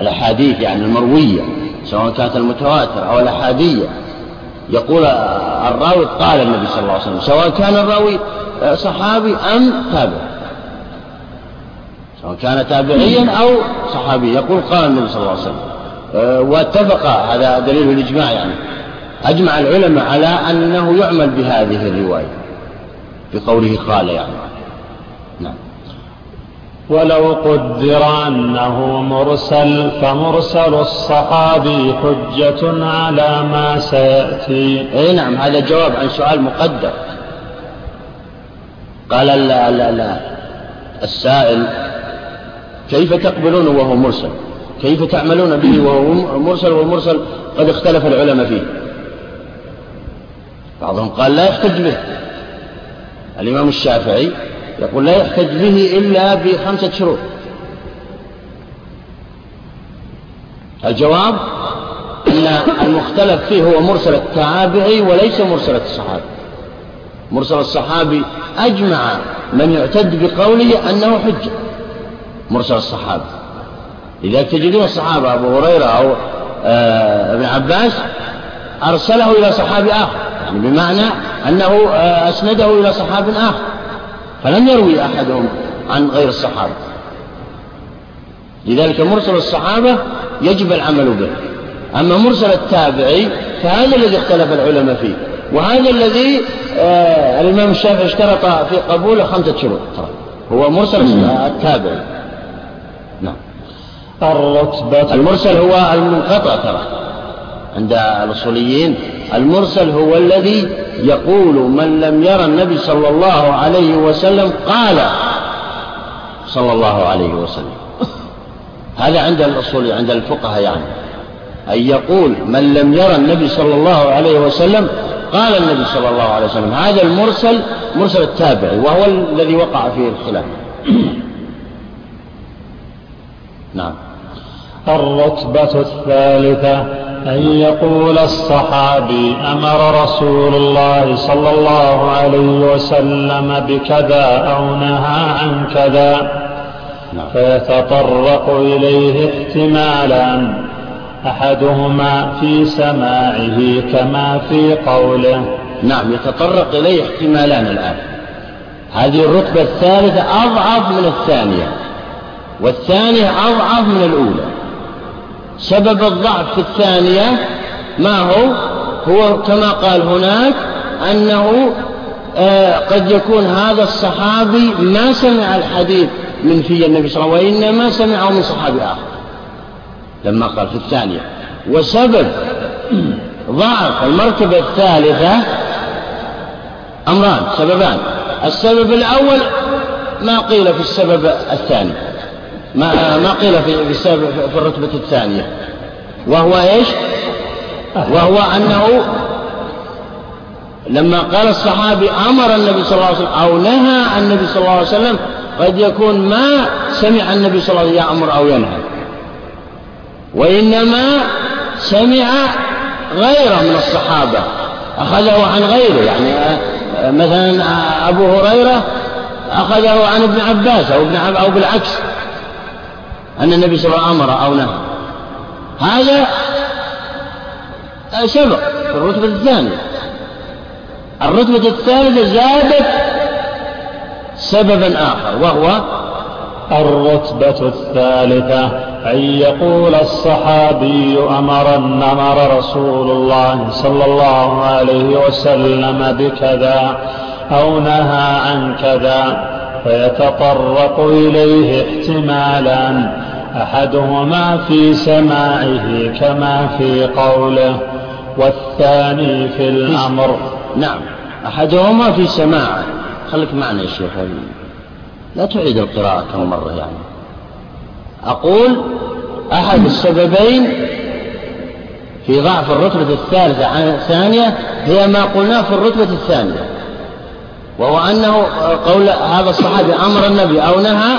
الأحاديث يعني المروية سواء كانت المتواترة أو الأحادية. يقول الراوي قال النبي صلى الله عليه وسلم سواء كان الراوي صحابي أم تابع. سواء كان تابعيا أو صحابي يقول قال النبي صلى الله عليه وسلم. واتفق. هذا دليل الإجماع يعني. أجمع العلماء على أنه يعمل بهذه الرواية بقوله قال يعني. نعم. ولو قدر أنه مرسل فمرسل الصحابي حجة على ما سيأتي. أي نعم هذا جواب عن سؤال مقدر. قال لا لا لا. السائل كيف تقبلون وهو مرسل؟ كيف تعملون به وهو مرسل والمرسل قد اختلف العلماء فيه. بعضهم قال لا يحتج به. الإمام الشافعي يقول لا يحتج به إلا بخمسة شروط. الجواب أن المختلف فيه هو مرسل التابعي وليس مرسل الصحابي. مرسل الصحابي أجمع من يعتد بقوله أنه حجة. مرسل الصحابة لذلك تجدون الصحابة أبو هريرة أو آه ابن عباس أرسله إلى صحابي آخر يعني بمعنى أنه آه أسنده إلى صحاب آخر فلم يروي أحدهم عن غير الصحابة. لذلك مرسل الصحابة يجب العمل به. أما مرسل التابعي فهذا الذي اختلف العلماء فيه وهذا الذي آه الإمام الشافعي اشترط في قبوله خمسة شروط هو مرسل التابعي. الرتبة المرسل هو المنقطع ترى عند الأصوليين. المرسل هو الذي يقول من لم يرى النبي صلى الله عليه وسلم قال صلى الله عليه وسلم. هذا عند الأصول عند الفقهاء يعني. أن يقول من لم يرى النبي صلى الله عليه وسلم قال النبي صلى الله عليه وسلم. هذا المرسل مرسل التابعي وهو الذي وقع فيه الخلاف. نعم. الرتبة الثالثة أن يقول الصحابي أمر رسول الله صلى الله عليه وسلم بكذا أو نهى عن كذا نعم. فيتطرق إليه احتمالان أحدهما في سماعه كما في قوله. نعم يتطرق إليه احتمالان الآن. هذه الرتبة الثالثة أضعف من الثانية والثانية أضعف من الأولى. سبب الضعف في الثانية ما هو؟ هو كما قال هناك أنه آه قد يكون هذا الصحابي ما سمع الحديث من في النبي صلى الله عليه وسلم وإنما سمعه من صحابي آخر. لما قال في الثانية. وسبب ضعف المرتبة الثالثة أمران سببان. السبب الأول ما قيل في السبب الثاني. ما ما قيل في في الرتبة الثانية. وهو إيش؟ وهو أنه لما قال الصحابي أمر النبي صلى الله عليه وسلم أو نهى عن النبي صلى الله عليه وسلم قد يكون ما سمع النبي صلى الله عليه وسلم يأمر أو ينهى. وإنما سمع غيره من الصحابة. أخذه عن غيره يعني مثلا أبو هريرة أخذه عن ابن عباس أو ابن أو بالعكس. أن النبي صلى الله عليه وسلم أمر أو نهى. هذا سبق في الرتبة الثانية. الرتبة الثالثة زادت سببا آخر وهو الرتبة الثالثة أن يقول الصحابي أمر أمر رسول الله صلى الله عليه وسلم بكذا أو نهى عن كذا فيتطرق إليه احتمالان أحدهما في سماعه كما في قوله والثاني في الأمر. نعم. أحدهما في سماعه. خليك معنا يا شيخ. لا تعيد القراءة كم مرة يعني. أقول أحد السببين في ضعف الرتبة الثالثة عن الثانية هي ما قلناه في الرتبة الثانية وهو أنه قول هذا الصحابي أمر النبي أو نهى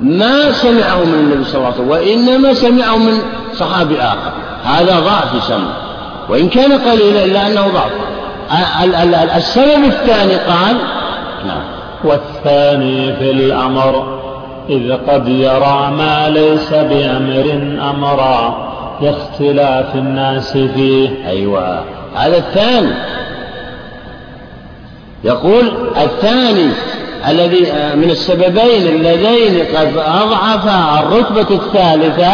ما سمعه من النبي صلى الله عليه وسلم وإنما سمعه من صحابي آخر. هذا ضعف يسمى وإن كان قليلا إلا أنه ضعف. السبب الثاني قال نعم. والثاني في الأمر إذ قد يرى ما ليس بأمر أمرا لاختلاف الناس فيه. أيوة. هذا الثاني. يقول الثاني الذي من السببين اللذين قد أضعفا الرتبة الثالثة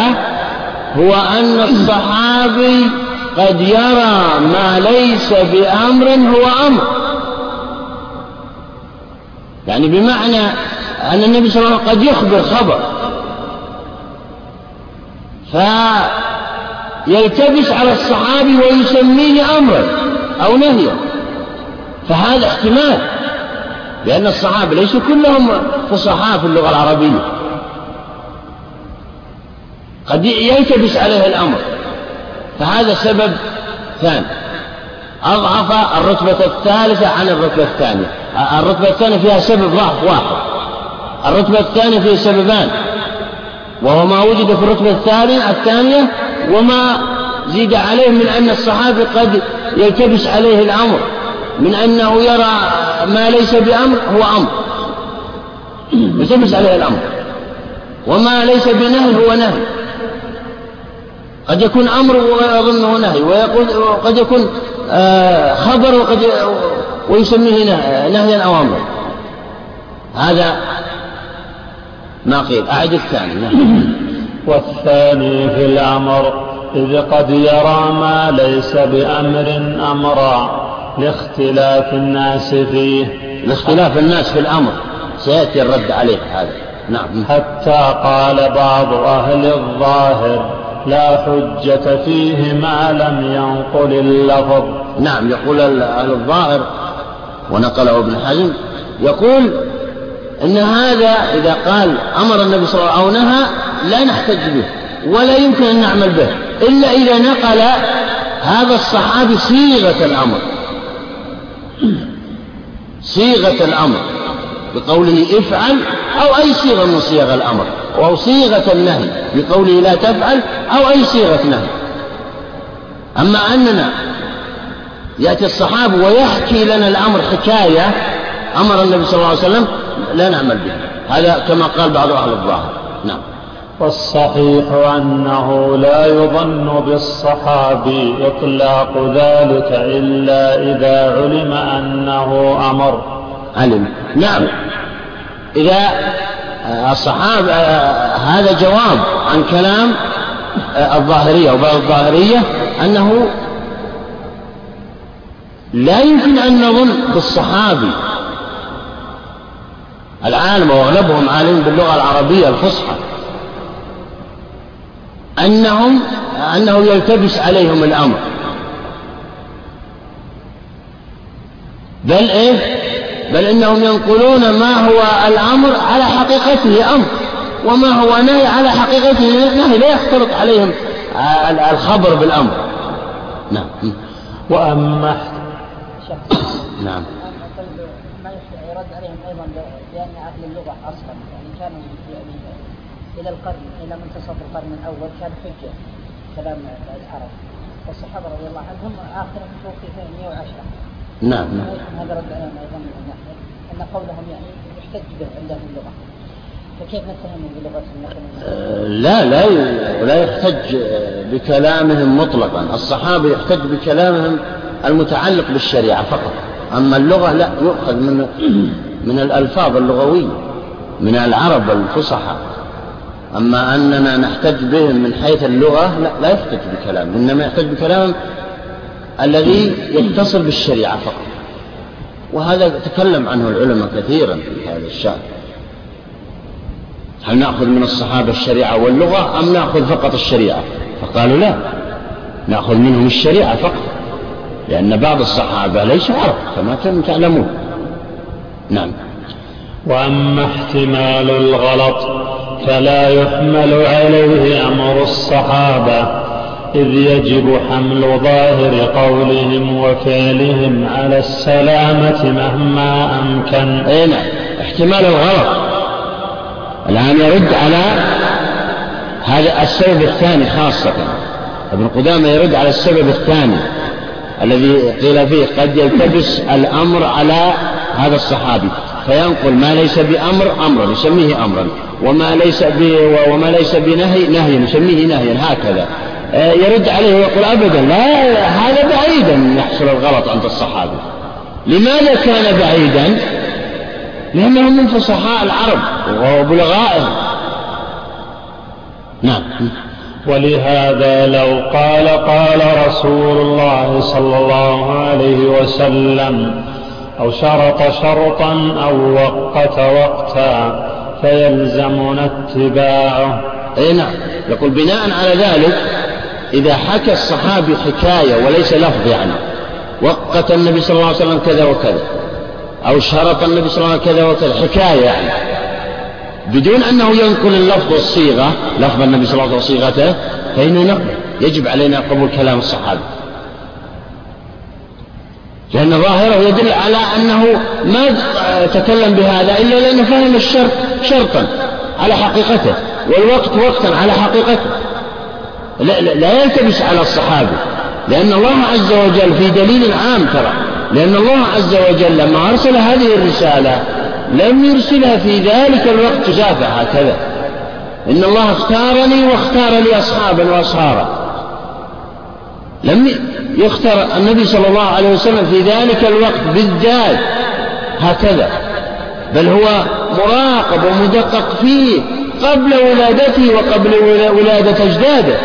هو أن الصحابي قد يرى ما ليس بأمر هو أمر. يعني بمعنى أن النبي صلى الله عليه وسلم قد يخبر خبر فيلتبس على الصحابي ويسميه أمرا أو نهيا فهذا احتمال. لأن الصحابة ليسوا كلهم فصحاء في اللغة العربية. قد يلتبس عليه الأمر. فهذا سبب ثاني. أضعف الرتبة الثالثة عن الرتبة الثانية. الرتبة الثانية فيها سبب ضعف واحد. الرتبة الثانية فيها سببان. وهو ما وجد في الرتبة الثانية الثانية وما زيد عليه من أن الصحابي قد يلتبس عليه الأمر. من أنه يرى ما ليس بأمر هو أمر. يلتبس عليه الأمر. وما ليس بنهي هو نهي. قد يكون أمر ويظنه نهي ويقول قد يكون آه، خبر وقد ويسميه نهيا أو أمرا. هذا ما قيل. أعد الثاني نعم. والثاني في الأمر إذ قد يرى ما ليس بأمر أمرا. لاختلاف الناس فيه. لاختلاف الناس في الأمر. سيأتي الرد عليه هذا. نعم. حتى قال بعض أهل الظاهر لا حجة فيه ما لم ينقل اللفظ. نعم يقول أهل الظاهر ونقله ابن حزم يقول إن هذا إذا قال أمر النبي صلى الله عليه وسلم أو نهى لا نحتج به ولا يمكن أن نعمل به إلا إذا نقل هذا الصحابي صيغة الأمر. صيغة الأمر بقوله افعل أو أي صيغة من صيغ الأمر أو صيغة النهي بقوله لا تفعل أو أي صيغة نهي. أما أننا يأتي الصحابة ويحكي لنا الأمر حكاية أمر النبي صلى الله عليه وسلم لا نعمل به. هذا كما قال بعض أهل الظاهر. والصحيح أنه لا يظن بالصحابي إطلاق ذلك إلا إذا علم أنه أمر. علم. نعم. إذا الصحابة هذا جواب عن كلام الظاهرية وبعض الظاهرية أنه لا يمكن أن نظن بالصحابي. العالم وأغلبهم عالم باللغة العربية الفصحى. أنهم أنه يلتبس عليهم الأمر. بل إيه؟ بل إنهم ينقلون ما هو الأمر على حقيقته أمر وما هو نهي على حقيقته نهي لا يختلط عليهم الخبر بالأمر. نعم. وأما نعم ما يرد عليهم أيضا بان أهل اللغة أصلا يعني كانوا يعني إلى القرن إلى منتصف القرن الأول كان حجة كلام العرب. والصحابة رضي الله عنهم آخرهم توفي في 110 نعم نعم. هذا رد عليهم أيضا من أن قولهم يعني يحتج به عند أهل اللغة فكيف نتهم بلغتهم أه، لا لا لا يحتج بكلامهم مطلقا. الصحابة يحتج بكلامهم المتعلق بالشريعة فقط. أما اللغة لا يؤخذ من من الألفاظ اللغوية من العرب الفصحى. أما أننا نحتج بهم من حيث اللغة لا, لا يحتج بكلام إنما يحتج بكلام الذي يتصل بالشريعة فقط. وهذا تكلم عنه العلماء كثيرا في هذا الشأن. هل نأخذ من الصحابة الشريعة واللغة أم نأخذ فقط الشريعة؟ فقالوا لا نأخذ منهم الشريعة فقط لأن بعض الصحابة ليسوا عرب كما تعلمون. نعم. وأما احتمال الغلط فلا يحمل عليه أمر الصحابة إذ يجب حمل ظاهر قولهم وفعلهم على السلامة مهما أمكن. أي نعم. احتمال الغلط. الآن يرد على هذا السبب الثاني خاصة. ابن قدامة يرد على السبب الثاني الذي قيل فيه قد يلتبس الأمر على هذا الصحابي. فينقل ما ليس بأمر أمرا يسميه أمرا. وما ليس وما ليس بنهي نهيا يسميه نهيا هكذا. آه، يرد عليه ويقول أبدا لا هذا بعيدا يحصل الغلط عند الصحابة. لماذا كان بعيدا؟ لأنهم من فصحاء العرب وبلغائهم. نعم. ولهذا لو قال قال رسول الله صلى الله عليه وسلم أو شرط شرطا أو وقت وقتا فيلزمنا اتباعه. أي نعم. يقول بناء على ذلك إذا حكى الصحابي حكاية وليس لفظ يعني وقت النبي صلى الله عليه وسلم كذا وكذا أو شرط النبي صلى الله عليه وسلم كذا وكذا حكاية يعني. بدون أنه ينقل اللفظ والصيغة لفظ النبي صلى الله عليه وسلم وصيغته فإنه نقبل يجب علينا قبول كلام الصحابي. لأن ظاهره يدل على أنه ما تكلم بهذا إلا لأنه فهم الشرط شرطا على حقيقته والوقت وقتا على حقيقته. لا, لا يلتبس على الصحابي لأن الله عز وجل في دليل عام ترى لأن الله عز وجل لما أرسل هذه الرسالة لم يرسلها في ذلك الوقت جافة هكذا. إن الله اختارني واختار لي أصحابا وأصهارا لم يختار النبي صلى الله عليه وسلم في ذلك الوقت بالذات هكذا بل هو مراقب ومدقق فيه قبل ولادته وقبل ولادة أجداده.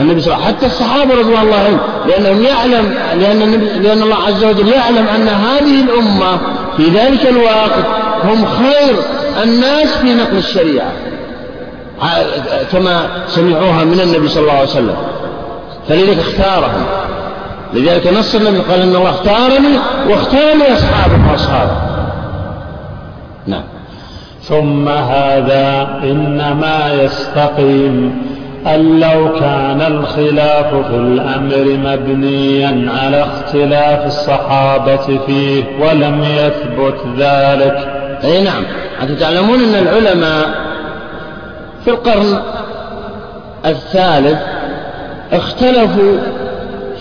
النبي صلى الله عليه وسلم حتى الصحابة رضي الله عنهم لأنهم يعلم لأن, النبي لأن الله عز وجل يعلم أن هذه الأمة في ذلك الوقت هم خير الناس في نقل الشريعة كما سمعوها من النبي صلى الله عليه وسلم. فلذلك اختارهم. لذلك نص النبي قال إن الله اختارني واختار لي أصحابه وأصحابه. نعم. ثم هذا إنما يستقيم أن لو كان الخلاف في الأمر مبنيا على اختلاف الصحابة فيه ولم يثبت ذلك. أي نعم. أنتم تعلمون أن العلماء في القرن الثالث اختلفوا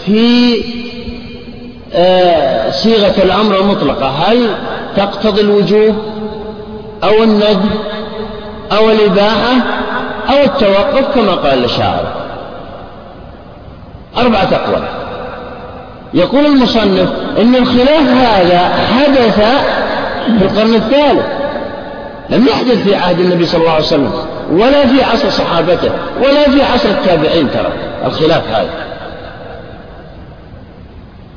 في آه، صيغة الأمر المطلقة. هل تقتضي الوجوب أو الندب أو الإباحة أو التوقف كما قال الشاعر؟ أربعة أقوال. يقول المصنف إن الخلاف هذا حدث في القرن الثالث لم يحدث في عهد النبي صلى الله عليه وسلم. ولا في عصر صحابته ولا في عصر التابعين ترى الخلاف هذا.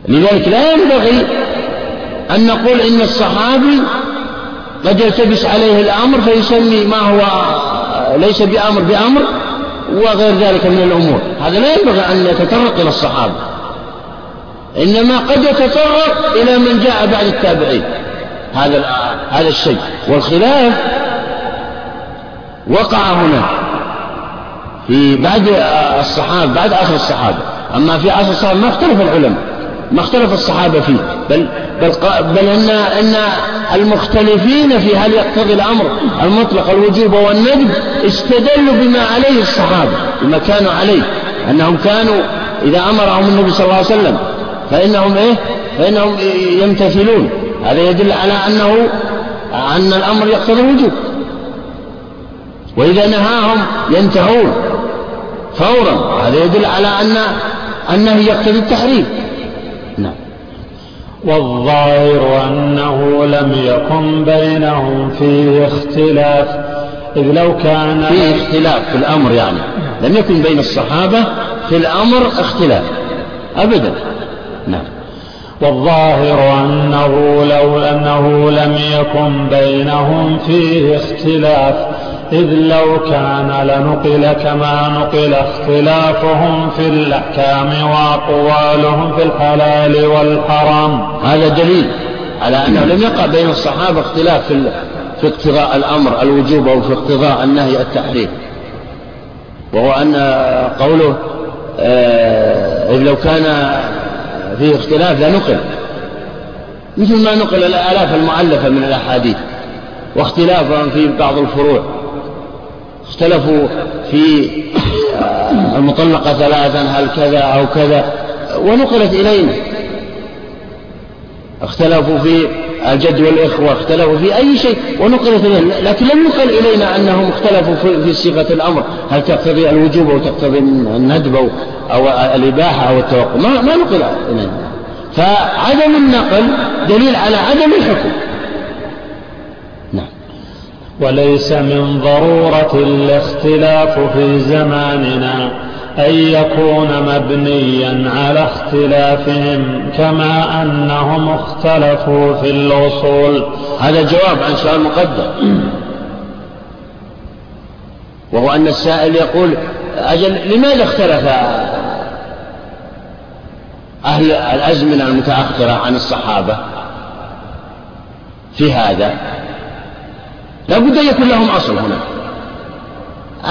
لذلك لا ينبغي أن نقول إن الصحابي قد يلتبس عليه الأمر فيسمي ما هو ليس بأمر بأمر وغير ذلك من الأمور. هذا لا ينبغي أن يتطرق إلى الصحابة. إنما قد يتطرق إلى من جاء بعد التابعين. هذا هذا الشيء. والخلاف وقع هنا. في بعد الصحابة بعد عصر الصحابة. أما في عصر الصحابة ما اختلف العلماء ما اختلف الصحابة فيه. بل بل بل أن أن المختلفين في هل يقتضي الأمر المطلق الوجوب والندب استدلوا بما عليه الصحابة بما كانوا عليه. أنهم كانوا إذا أمرهم النبي صلى الله عليه وسلم فإنهم إيه؟ فإنهم يمتثلون. هذا يدل على أنه أن الأمر يقتضي الوجوب. وإذا نهاهم ينتهون فورا. هذا يدل على أن النهي يقتضي التحريم. نعم. والظاهر أنه لم يكن بينهم فيه اختلاف إذ لو كان فيه اختلاف في الأمر يعني. لم يكن بين الصحابة في الأمر اختلاف أبدا. نعم. والظاهر أنه لو أنه لم يكن بينهم فيه اختلاف إذ لو كان لنقل كما نقل اختلافهم في الأحكام وأقوالهم في الحلال والحرام. هذا دليل على أنه لم يقع بين الصحابة اختلاف في في اقتضاء الأمر الوجوب أو في اقتضاء النهي التحريم. وهو أن قوله آه، إذ لو كان فيه اختلاف لنقل مثل ما نقل الآلاف المؤلفة من الأحاديث واختلافهم في بعض الفروع. اختلفوا في آه، المطلقة ثلاثا هل كذا أو كذا ونقلت إلينا. اختلفوا في الجد والإخوة اختلفوا في أي شيء ونقلت إلينا. لكن لم يقل إلينا أنهم اختلفوا في صيغة الأمر. هل تقتضي الوجوب أو تقتضي الندب أو, الإباحة أو التوقف؟ ما, ما نقل إلينا. فعدم النقل دليل على عدم الحكم. وليس من ضرورة الاختلاف في زماننا أن يكون مبنيا على اختلافهم كما أنهم اختلفوا في الأصول. هذا جواب عن سؤال مقدم. وهو أن السائل يقول أجل لماذا اختلف أهل الأزمنة المتأخرة عن الصحابة في هذا؟ لا بد أن يكون لهم أصل هنا.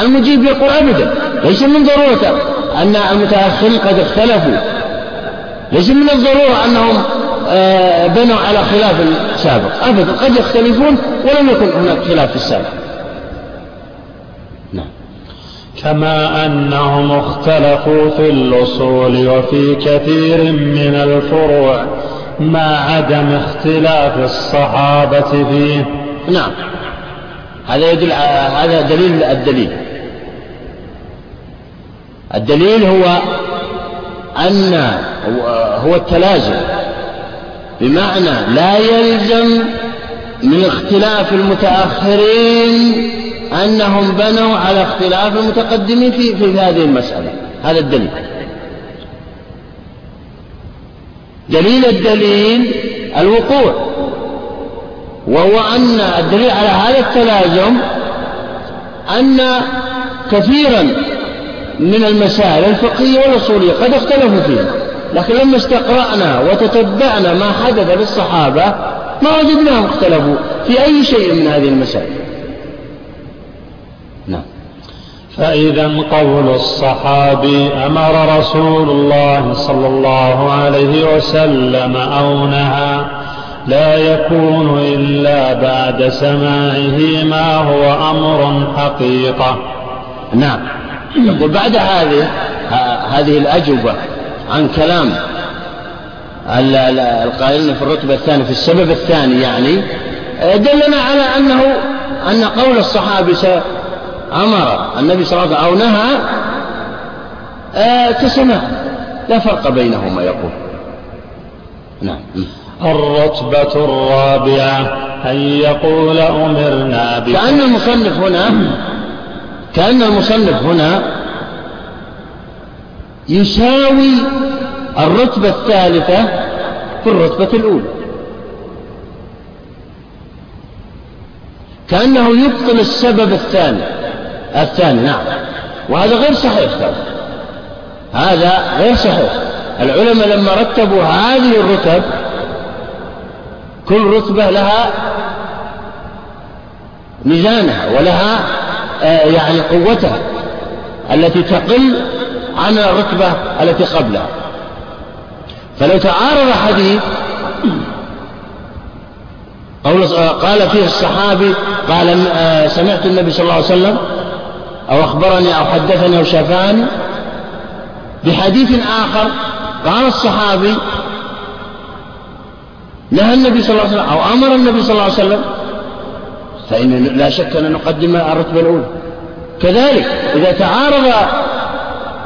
المجيب يقول أبدا ليس من ضرورة أن المتأخرين قد اختلفوا. ليس من الضرورة أنهم آه، بنوا على خلاف سابق. أبدا. قد يختلفون ولم يكن هناك خلاف في السابق. نعم. كما أنهم اختلفوا في الأصول وفي كثير من الفروع مع عدم اختلاف الصحابة فيه. نعم. هذا يدل هذا دليل الدليل. الدليل هو أن هو التلازم بمعنى لا يلزم من اختلاف المتأخرين أنهم بنوا على اختلاف المتقدمين في, في هذه المسألة. هذا الدليل. دليل الدليل الوقوع. وهو أن الدليل على هذا التلازم أن كثيرا من المسائل الفقهية والأصولية قد اختلفوا فيها لكن لما استقرأنا وتتبعنا ما حدث للصحابة ما وجدناهم اختلفوا في أي شيء من هذه المسائل. نعم. فإذا قول الصحابي أمر رسول الله صلى الله عليه وسلم أو نهى لا يكون إلا بعد سماعه ما هو أمر حقيقة. نعم. يقول بعد هذه هذه الأجوبة عن كلام القائلين في الرتبة الثانية في السبب الثاني يعني دلنا على أنه أن قول الصحابي أمر النبي صلى الله عليه وسلم أو نهى كسماع لا فرق بينهما يقول. نعم. الرتبة الرابعة. أن يقول أمرنا كأن المصنف هنا كأن المصنف هنا يساوي الرتبة الثالثة في الرتبة الأولى. كأنه يبطل السبب الثاني. الثاني نعم. وهذا غير صحيح هذا غير صحيح. العلماء لما رتبوا هذه الرتب كل رتبة لها ميزانها ولها آه، يعني قوتها التي تقل عن الرتبة التي قبلها. فلو تعارض حديث قول قال فيه الصحابي قال آه، سمعت النبي صلى الله عليه وسلم أو أخبرني أو حدثني أو شافاني بحديث آخر قال الصحابي نهى النبي صلى الله عليه وسلم أو أمر النبي صلى الله عليه وسلم. فإن لا شك أن نقدم الرتبة الأولى. كذلك إذا تعارض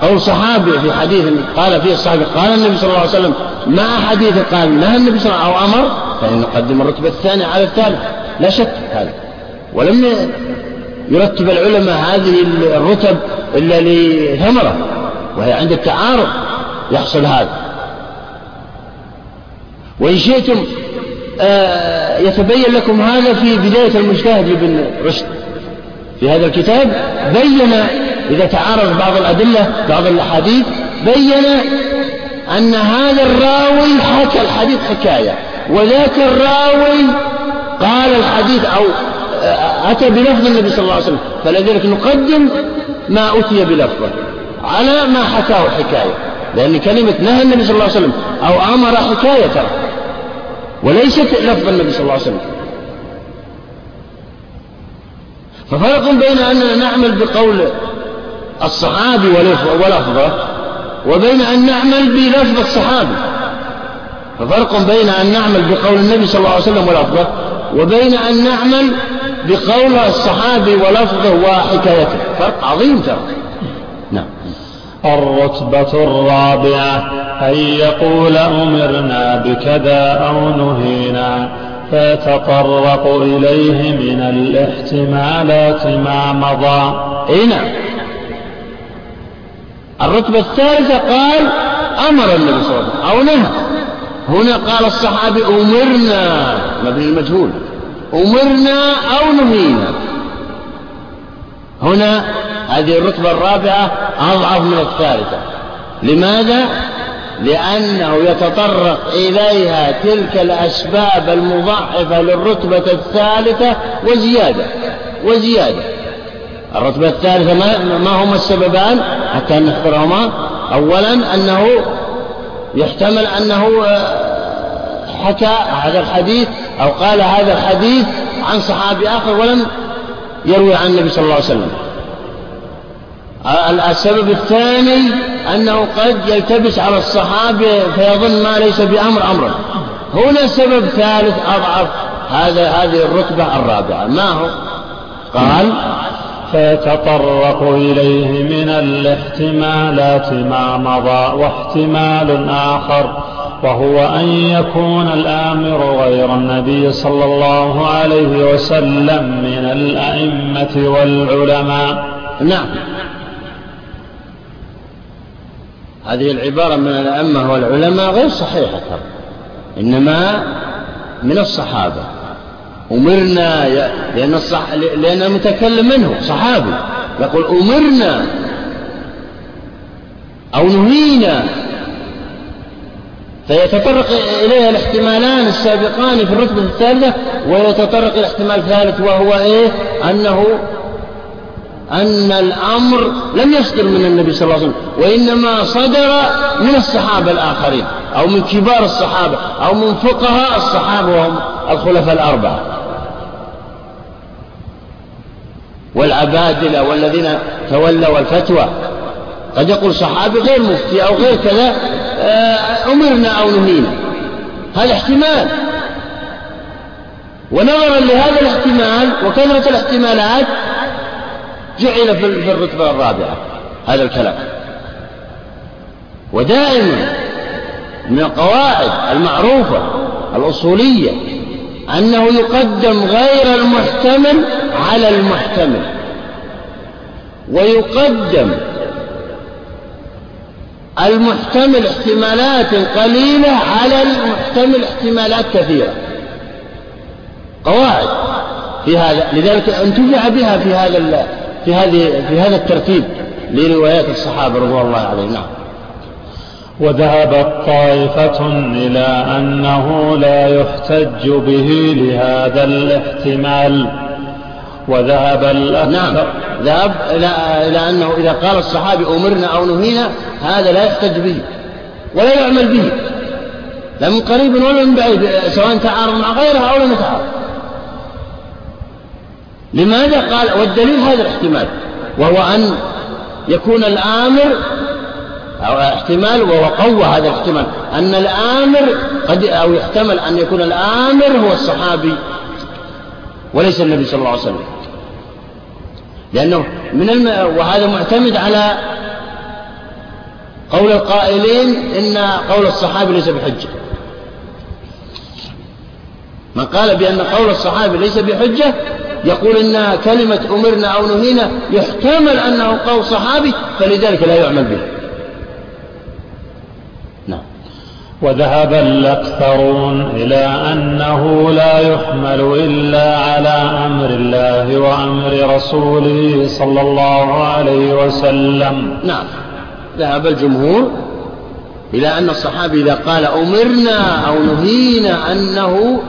قول صحابي في حديث قال فيه الصحابي قال النبي صلى الله عليه وسلم مع حديث قال نهى النبي صلى الله عليه وسلم أو أمر فإن نقدم الرتبة الثانية على الثالث. لا شك هذا. ولم يرتب العلماء هذه الرتب إلا لثمرة وهي عند التعارض يحصل هذا. وإن شئتم آه، يتبين لكم هذا في بداية المجتهد لابن رشد. في هذا الكتاب بين إذا تعارض بعض الأدلة بعض الأحاديث بين أن هذا الراوي حكى الحديث حكاية وذاك الراوي قال الحديث أو آه، أتى بلفظ النبي صلى الله عليه وسلم فلذلك نقدم ما أتي بلفظه على ما حكاه حكاية. لأن كلمة نهى النبي صلى الله عليه وسلم أو أمر حكاية ترى. وليست لفظ النبي صلى الله عليه وسلم. ففرق بين أننا نعمل بقول الصحابي ولفظة وبين أن نعمل بلفظ الصحابي. ففرق بين أن نعمل بقول النبي صلى الله عليه وسلم ولفظة وبين أن نعمل بقول الصحابي ولفظة وحكايته. فرق عظيم ترى. الرتبة الرابعة أن يقول أمرنا بكذا أو نهينا فيتطرق إليه من الاحتمالات ما مضى. أي نعم. الرتبة الثالثة قال أمر النبي صلى الله عليه وسلم أو نهى. هنا قال الصحابي أمرنا مبني المجهول أمرنا أو نهينا. هنا هذه الرتبة الرابعة أضعف من الثالثة. لماذا؟ لأنه يتطرق إليها تلك الأسباب المضاعفة للرتبة الثالثة وزيادة وزيادة. الرتبة الثالثة ما, ما هما السببان؟ حتى نذكرهما أولا أنه يحتمل أنه آه، حكى هذا الحديث أو قال هذا الحديث عن صحابي آخر ولم يروي عن النبي صلى الله عليه وسلم. السبب الثاني أنه قد يلتبس على الصحابي فيظن ما ليس بأمر أمرا هنا سبب ثالث أضعف هذا هذه الرتبة الرابعة. ما هو؟ قال فيتطرق إليه من الاحتمالات ما مضى واحتمال آخر وهو أن يكون الآمر غير النبي صلى الله عليه وسلم من الأئمة والعلماء. نعم. هذه العبارة من الأئمة والعلماء غير صحيحة إنما من الصحابة. أمرنا لأن, الصح... لأن المتكلم منه صحابي. يقول أمرنا أو نهينا. فيتطرق إليها الاحتمالان السابقان في الرتبة الثالثة ويتطرق الاحتمال الثالث وهو إيه؟ أنه أن الأمر لم يصدر من النبي صلى الله عليه وسلم وإنما صدر من الصحابة الآخرين أو من كبار الصحابة أو من فقهاء الصحابة وهم الخلفاء الأربعة. والعبادلة والذين تولوا الفتوى قد يقول صحابي غير مفتي أو غير كذا آه، أمرنا أو نهينا. هذا احتمال. ونظرا لهذا الاحتمال وكثرة الاحتمالات جعل في الرتبة الرابعة هذا الكلام. ودائما من القواعد المعروفة الأصولية أنه يقدم غير المحتمل على المحتمل. ويقدم المحتمل احتمالات قليلة على المحتمل احتمالات كثيرة. قواعد في هذا لذلك أنتفع بها في هذا في هذه في هذا الترتيب لروايات الصحابة رضوان الله عليهم. نعم. وذهبت طائفة إلى أنه لا يحتج به لهذا الاحتمال. وذهب الأكثر نعم. ذهب إلى إلى أنه إذا قال الصحابي أمرنا أو نهينا هذا لا يحتج به ولا يعمل به. لا من قريب ولا من بعيد سواء تعارض مع غيرها أو لم يتعارض. لماذا قال والدليل هذا الاحتمال؟ وهو أن يكون الآمر أو احتمال وهو قوة هذا الاحتمال أن الآمر قد أو يحتمل أن يكون الآمر هو الصحابي وليس النبي صلى الله عليه وسلم. لأنه من الم... وهذا معتمد على قول القائلين إن قول الصحابي ليس بحجة. من قال بأن قول الصحابي ليس بحجة يقول إن كلمة أمرنا أو نهينا يحتمل أنه قول صحابي فلذلك لا يعمل به. نعم. وذهب الأكثرون إلى أنه لا يحمل إلا على أمر الله وأمر رسوله صلى الله عليه وسلم. نعم. ذهب الجمهور إلى أن الصحابي إذا قال أمرنا أو نهينا أنه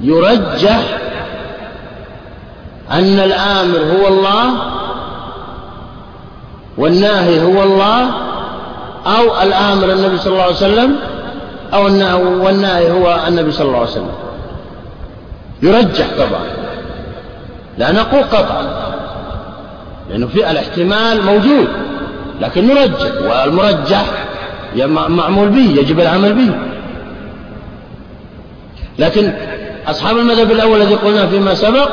يرجح أن الآمر هو الله والناهي هو الله أو الآمر النبي صلى الله عليه وسلم أو والناهي هو النبي صلى الله عليه وسلم. يرجح طبعا لا نقول قطعا لأنه في الاحتمال موجود لكن نرجح والمرجح معمول به يجب العمل به. لكن أصحاب المذهب الأول الذي قلنا فيما سبق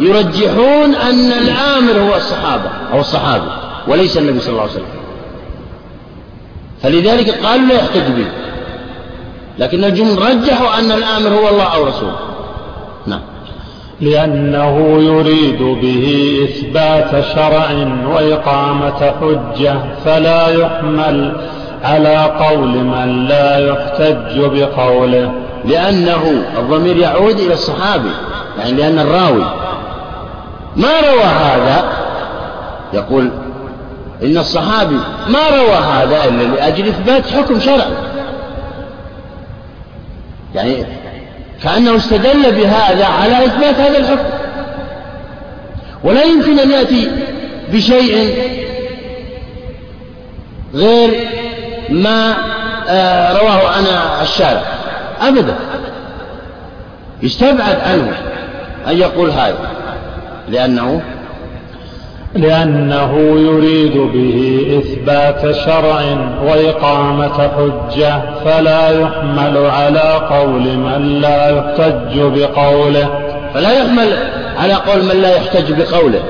يرجحون أن الآمر هو الصحابة أو الصحابي وليس النبي صلى الله عليه وسلم. فلذلك قالوا لا يحتج به. لكن الجمهور رجحوا أن الآمر هو الله أو رسوله. نعم. لأنه يريد به إثبات شرع وإقامة حجة فلا يحمل على قول من لا يحتج بقوله. لأنه الضمير يعود إلى الصحابي يعني لأن الراوي. ما روى هذا؟ يقول إن الصحابي ما روى هذا إلا لأجل إثبات حكم شرعي يعني كأنه استدل بهذا على إثبات هذا الحكم. ولا يمكن أن يأتي بشيء غير ما آه، رواه أنا الشارع أبدا. يستبعد عنه أن يقول هذا. لأنه لأنه يريد به إثبات شرع وإقامة حجة فلا يحمل على قول من لا يحتج بقوله. فلا يحمل على قول من لا يحتج بقوله.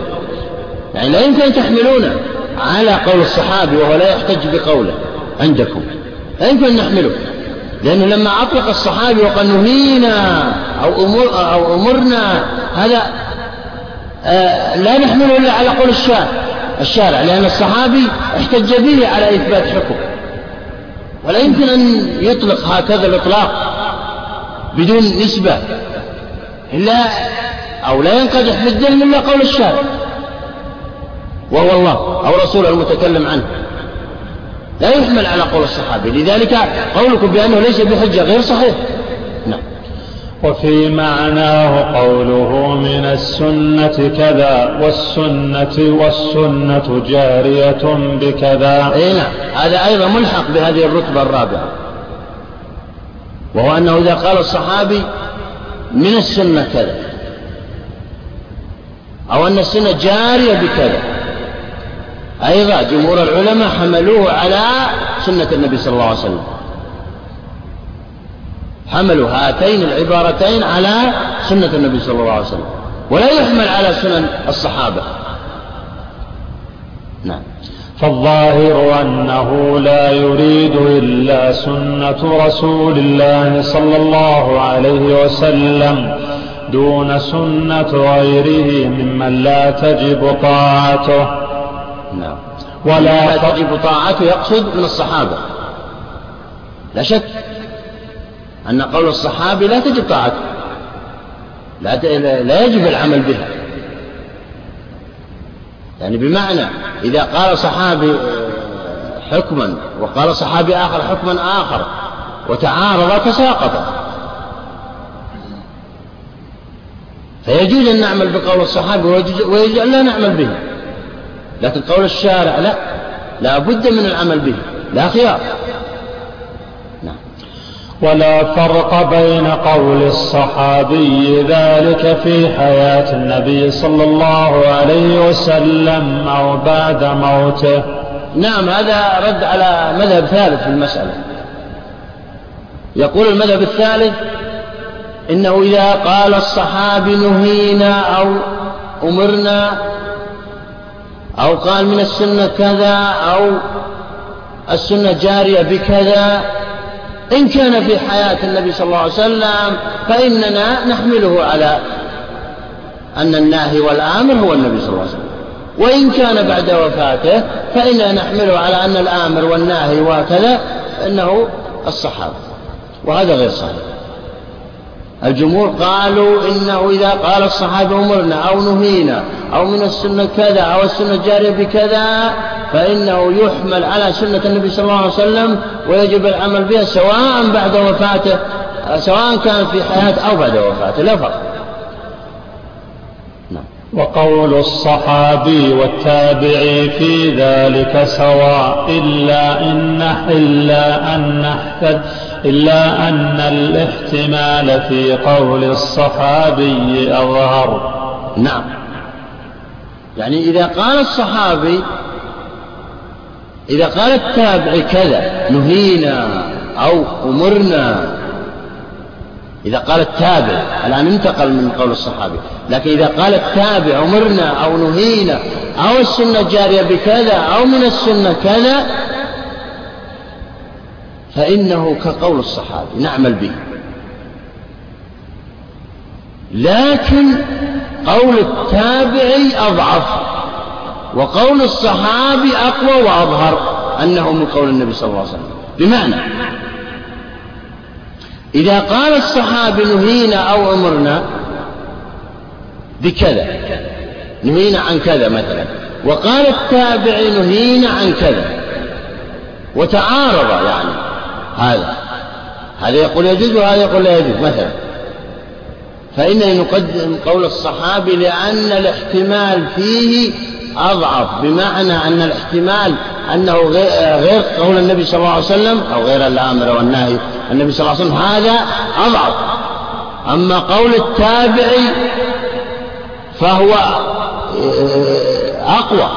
يعني لا يمكن تحملونه على قول الصحابي وهو لا يحتج بقوله عندكم. لا يمكن أن نحمله. لأنه لما أطلق الصحابي وقال نهينا أو, أمر أو أمرنا هذا آه، لا نحمله إلا على قول الشارع. الشارع لأن الصحابي احتج به على إثبات حكم. ولا يمكن أن يطلق هكذا الإطلاق بدون نسبة إلا أو لا ينقدح في الدين إلا قول الشارع. وهو الله أو رسوله المتكلم عنه. لا يحمل على قول الصحابي. لذلك قولكم بأنه ليس بحجة غير صحيح. نعم. وفي معناه قوله من السنة كذا والسنة والسنة جارية بكذا. أي نعم. هذا أيضا ملحق بهذه الرتبة الرابعة. وهو أنه إذا قال الصحابي من السنة كذا أو أن السنة جارية بكذا أيضا جمهور العلماء حملوه على سنة النبي صلى الله عليه وسلم. حملوا هاتين العبارتين على سنة النبي صلى الله عليه وسلم. ولا يحمل على سنن الصحابة. نعم. فالظاهر أنه لا يريد إلا سنة رسول الله صلى الله عليه وسلم دون سنة غيره ممن لا تجب طاعته. نعم. ولا لا تجب طاعته يقصد من الصحابة. لا شك أن قول الصحابي لا تجب طاعته. لا, لا يجب العمل بها. يعني بمعنى إذا قال صحابي آه، حكما وقال صحابي آخر حكما آخر وتعارضا تساقطا فيجوز أن نعمل بقول الصحابي ويجوز أن لا نعمل به. لكن قول الشارع لا لا بد من العمل به لا خيار. ولا فرق بين قول الصحابي ذلك في حياة النبي صلى الله عليه وسلم أو بعد موته. نعم هذا رد على مذهب ثالث في المسألة. يقول المذهب الثالث إنه إذا قال الصحابي نهينا أو أمرنا أو قال من السنة كذا أو السنة جارية بكذا. إن كان في حياة النبي صلى الله عليه وسلم فإننا نحمله على أن الناهي والآمر هو النبي صلى الله عليه وسلم. وإن كان بعد وفاته فإننا نحمله على أن الآمر والناهي وكذا إنه الصحابة. وهذا غير صحيح. الجمهور قالوا إنه إذا قال الصحابة أمرنا أو نهينا أو من السنة كذا أو السنة جارية بكذا فإنه يحمل على سنة النبي صلى الله عليه وسلم ويجب العمل بها سواء بعد وفاته سواء كان في حياته أو بعد وفاته لا فرق. وقول الصحابي والتابعي في ذلك سواء إلا إن إلا أن إلا أن الاحتمال في قول الصحابي أظهر. نعم. يعني إذا قال الصحابي إذا قال التابع كذا نهينا أو أمرنا إذا قال التابع الآن انتقل من قول الصحابي لكن إذا قال التابع أمرنا أو نهينا أو السنة جارية بكذا أو من السنة كذا فإنه كقول الصحابي نعمل به. لكن قول التابعي أضعف وقول الصحابي أقوى وأظهر أنه من قول النبي صلى الله عليه وسلم. بمعنى إذا قال الصحابي نهينا أو أمرنا بكذا نهينا عن كذا مثلا وقال التابعي نهينا عن كذا وتعارض يعني هذا هذا يقول يجوز وهذا يقول لا يجوز مثلا. فإننا نقدم قول الصحابي لأن الاحتمال فيه أضعف بمعنى أن الاحتمال أنه غير قول النبي صلى الله عليه وسلم أو غير الآمر والنهي. النبي صلى الله عليه وسلم هذا أضعف. أما قول التابعي فهو أقوى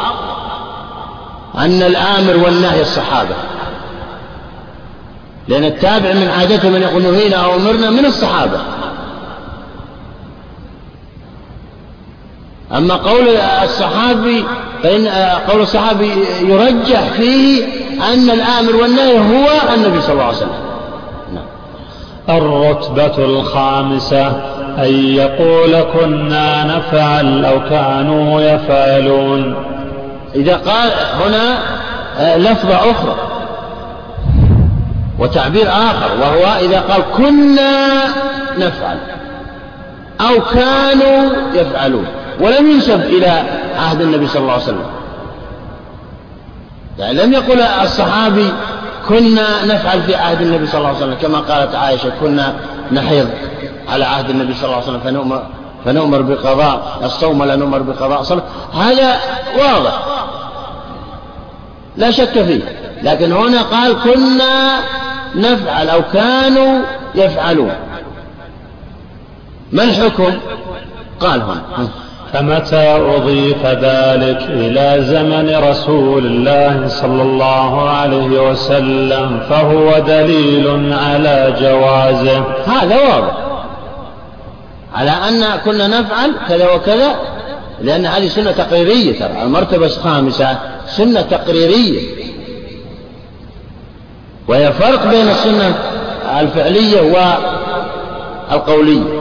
أن الآمر والنهي الصحابة. لأن التابع من عادته من يقول نهينا أو أمرنا من الصحابة. أما قول الصحابي فإن قول الصحابي يرجح فيه أن الآمر والنهي هو النبي صلى الله عليه وسلم. نعم. الرتبة الخامسة أن يقول كنا نفعل أو كانوا يفعلون. إذا قال هنا لفظة أخرى. وتعبير آخر وهو إذا قال كنا نفعل أو كانوا يفعلون. ولم ينسب إلى عهد النبي صلى الله عليه وسلم. يعني لم يقل الصحابي كنا نفعل في عهد النبي صلى الله عليه وسلم كما قالت عائشة كنا نحيض على عهد النبي صلى الله عليه وسلم فنؤمر, فنؤمر بقضاء الصوم لا نؤمر بقضاء صلاة هذا واضح. لا شك فيه. لكن هنا قال كنا نفعل أو كانوا يفعلون. ما الحكم؟ قال هنا. فمتى أضيف ذلك إلى زمن رسول الله صلى الله عليه وسلم فهو دليل على جوازه؟ هذا واضح. على أن كنا نفعل كذا وكذا لأن هذه سنة تقريرية ترى المرتبة الخامسة سنة تقريرية. وهي فرق بين السنة الفعلية والقولية.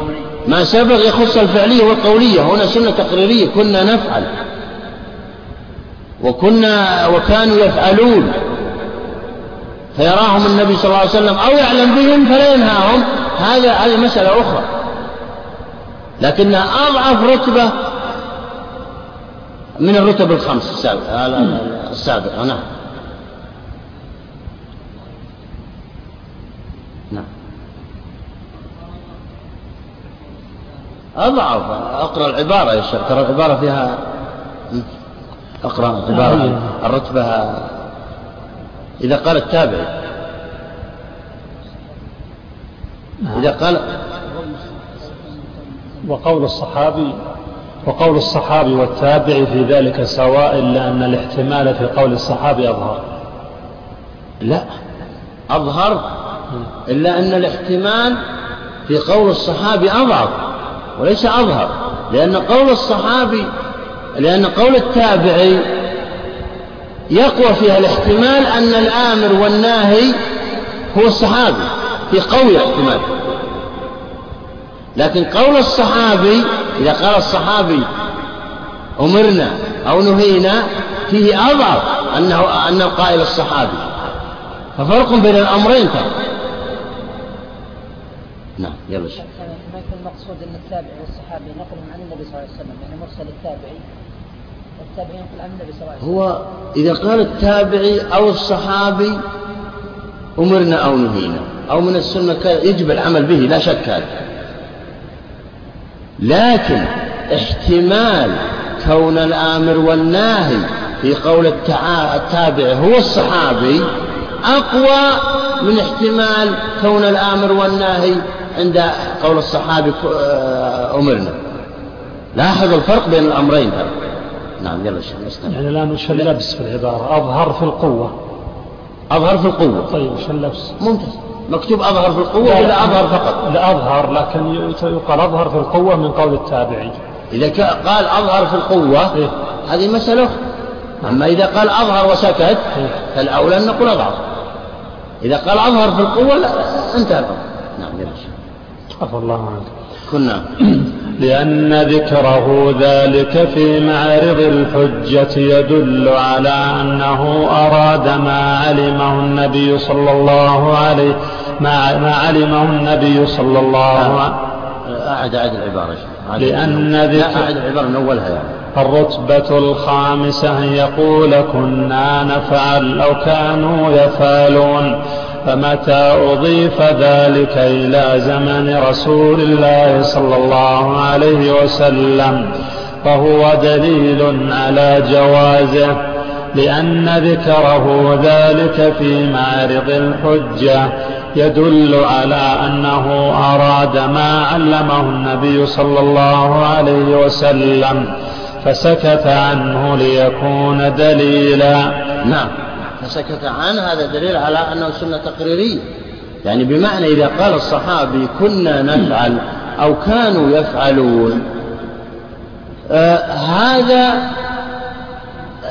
ما سبق يخص الفعلية والقولية هنا سنة تقريرية كنا نفعل. وكنا وكانوا يفعلون. فيراهم النبي صلى الله عليه وسلم أو يعلم بهم فلا ينهاهم. هذا هذه مسألة أخرى. لكنها أضعف رتبة من الرتب الخمس السابقة نعم. أضعف. أقرأ العبارة يا شيخ. ترى العبارة فيها أقرأ العبارة. الرتبة. إذا قال التابع. إذا قال وقول الصحابي وقول الصحابي والتابع في ذلك سواء إلا أن الاحتمال في قول الصحابي أظهر. لا. أظهر إلا أن الاحتمال في قول الصحابي أضعف. وليس أظهر لأن قول الصحابي لأن قول التابعي يقوى فيها الاحتمال أن الآمر والناهي هو الصحابي في قوي احتمال لكن قول الصحابي إذا قال الصحابي أمرنا أو نهينا فيه أضعف أنه أن القائل الصحابي. ففرق بين الأمرين ترى. نعم يلا شيخ. ما يكون المقصود أن التابعي والصحابي نقلهم عن النبي صلى الله عليه وسلم يعني مرسل التابعي. التابعي ينقل عن النبي صلى الله عليه وسلم. هو إذا قال التابعي أو الصحابي أمرنا أو نهينا أو من السنة يجب العمل به لا شك هذا. لكن احتمال كون الآمر والناهي في قول التابع هو الصحابي أقوى من احتمال كون الآمر والناهي عند قول الصحابي آه، أمرنا. لاحظ الفرق بين الأمرين هذا نعم يلا شيخ يعني الآن وش اللبس في العبارة؟ أظهر في القوة. أظهر في القوة. طيب وش اللبس؟ ممتاز. مكتوب أظهر في القوة ولا أظهر فقط؟ لا أظهر لكن يقال أظهر في القوة من قول التابعي إذا قال أظهر في القوة إيه؟ هذه مسألة أما إذا قال أظهر وسكت إيه؟ فالأولى أن نقول أظهر. إذا قال أظهر في القوة لا انتهى نعم يا عفى الله عنك. كنا لأن ذكره ذلك في معرض الحجة يدل على أنه أراد ما علمه النبي صلى الله عليه ما, ما علمه النبي صلى الله عليه. أعد أعد العبارة لأن ذكر أعد العبارة من أولها يعني. الرتبة الخامسة يقول كنا نفعل أو كانوا يفعلون فمتى أضيف ذلك إلى زمن رسول الله صلى الله عليه وسلم فهو دليل على جوازه لأن ذكره ذلك في معرض الحجة. يدل على أنه أراد ما علمه النبي صلى الله عليه وسلم فسكت عنه ليكون دليلا. نعم. فسكت عنه هذا دليل على أنه سنة تقريرية. يعني بمعنى إذا قال الصحابي كنا نفعل أو كانوا يفعلون آه هذا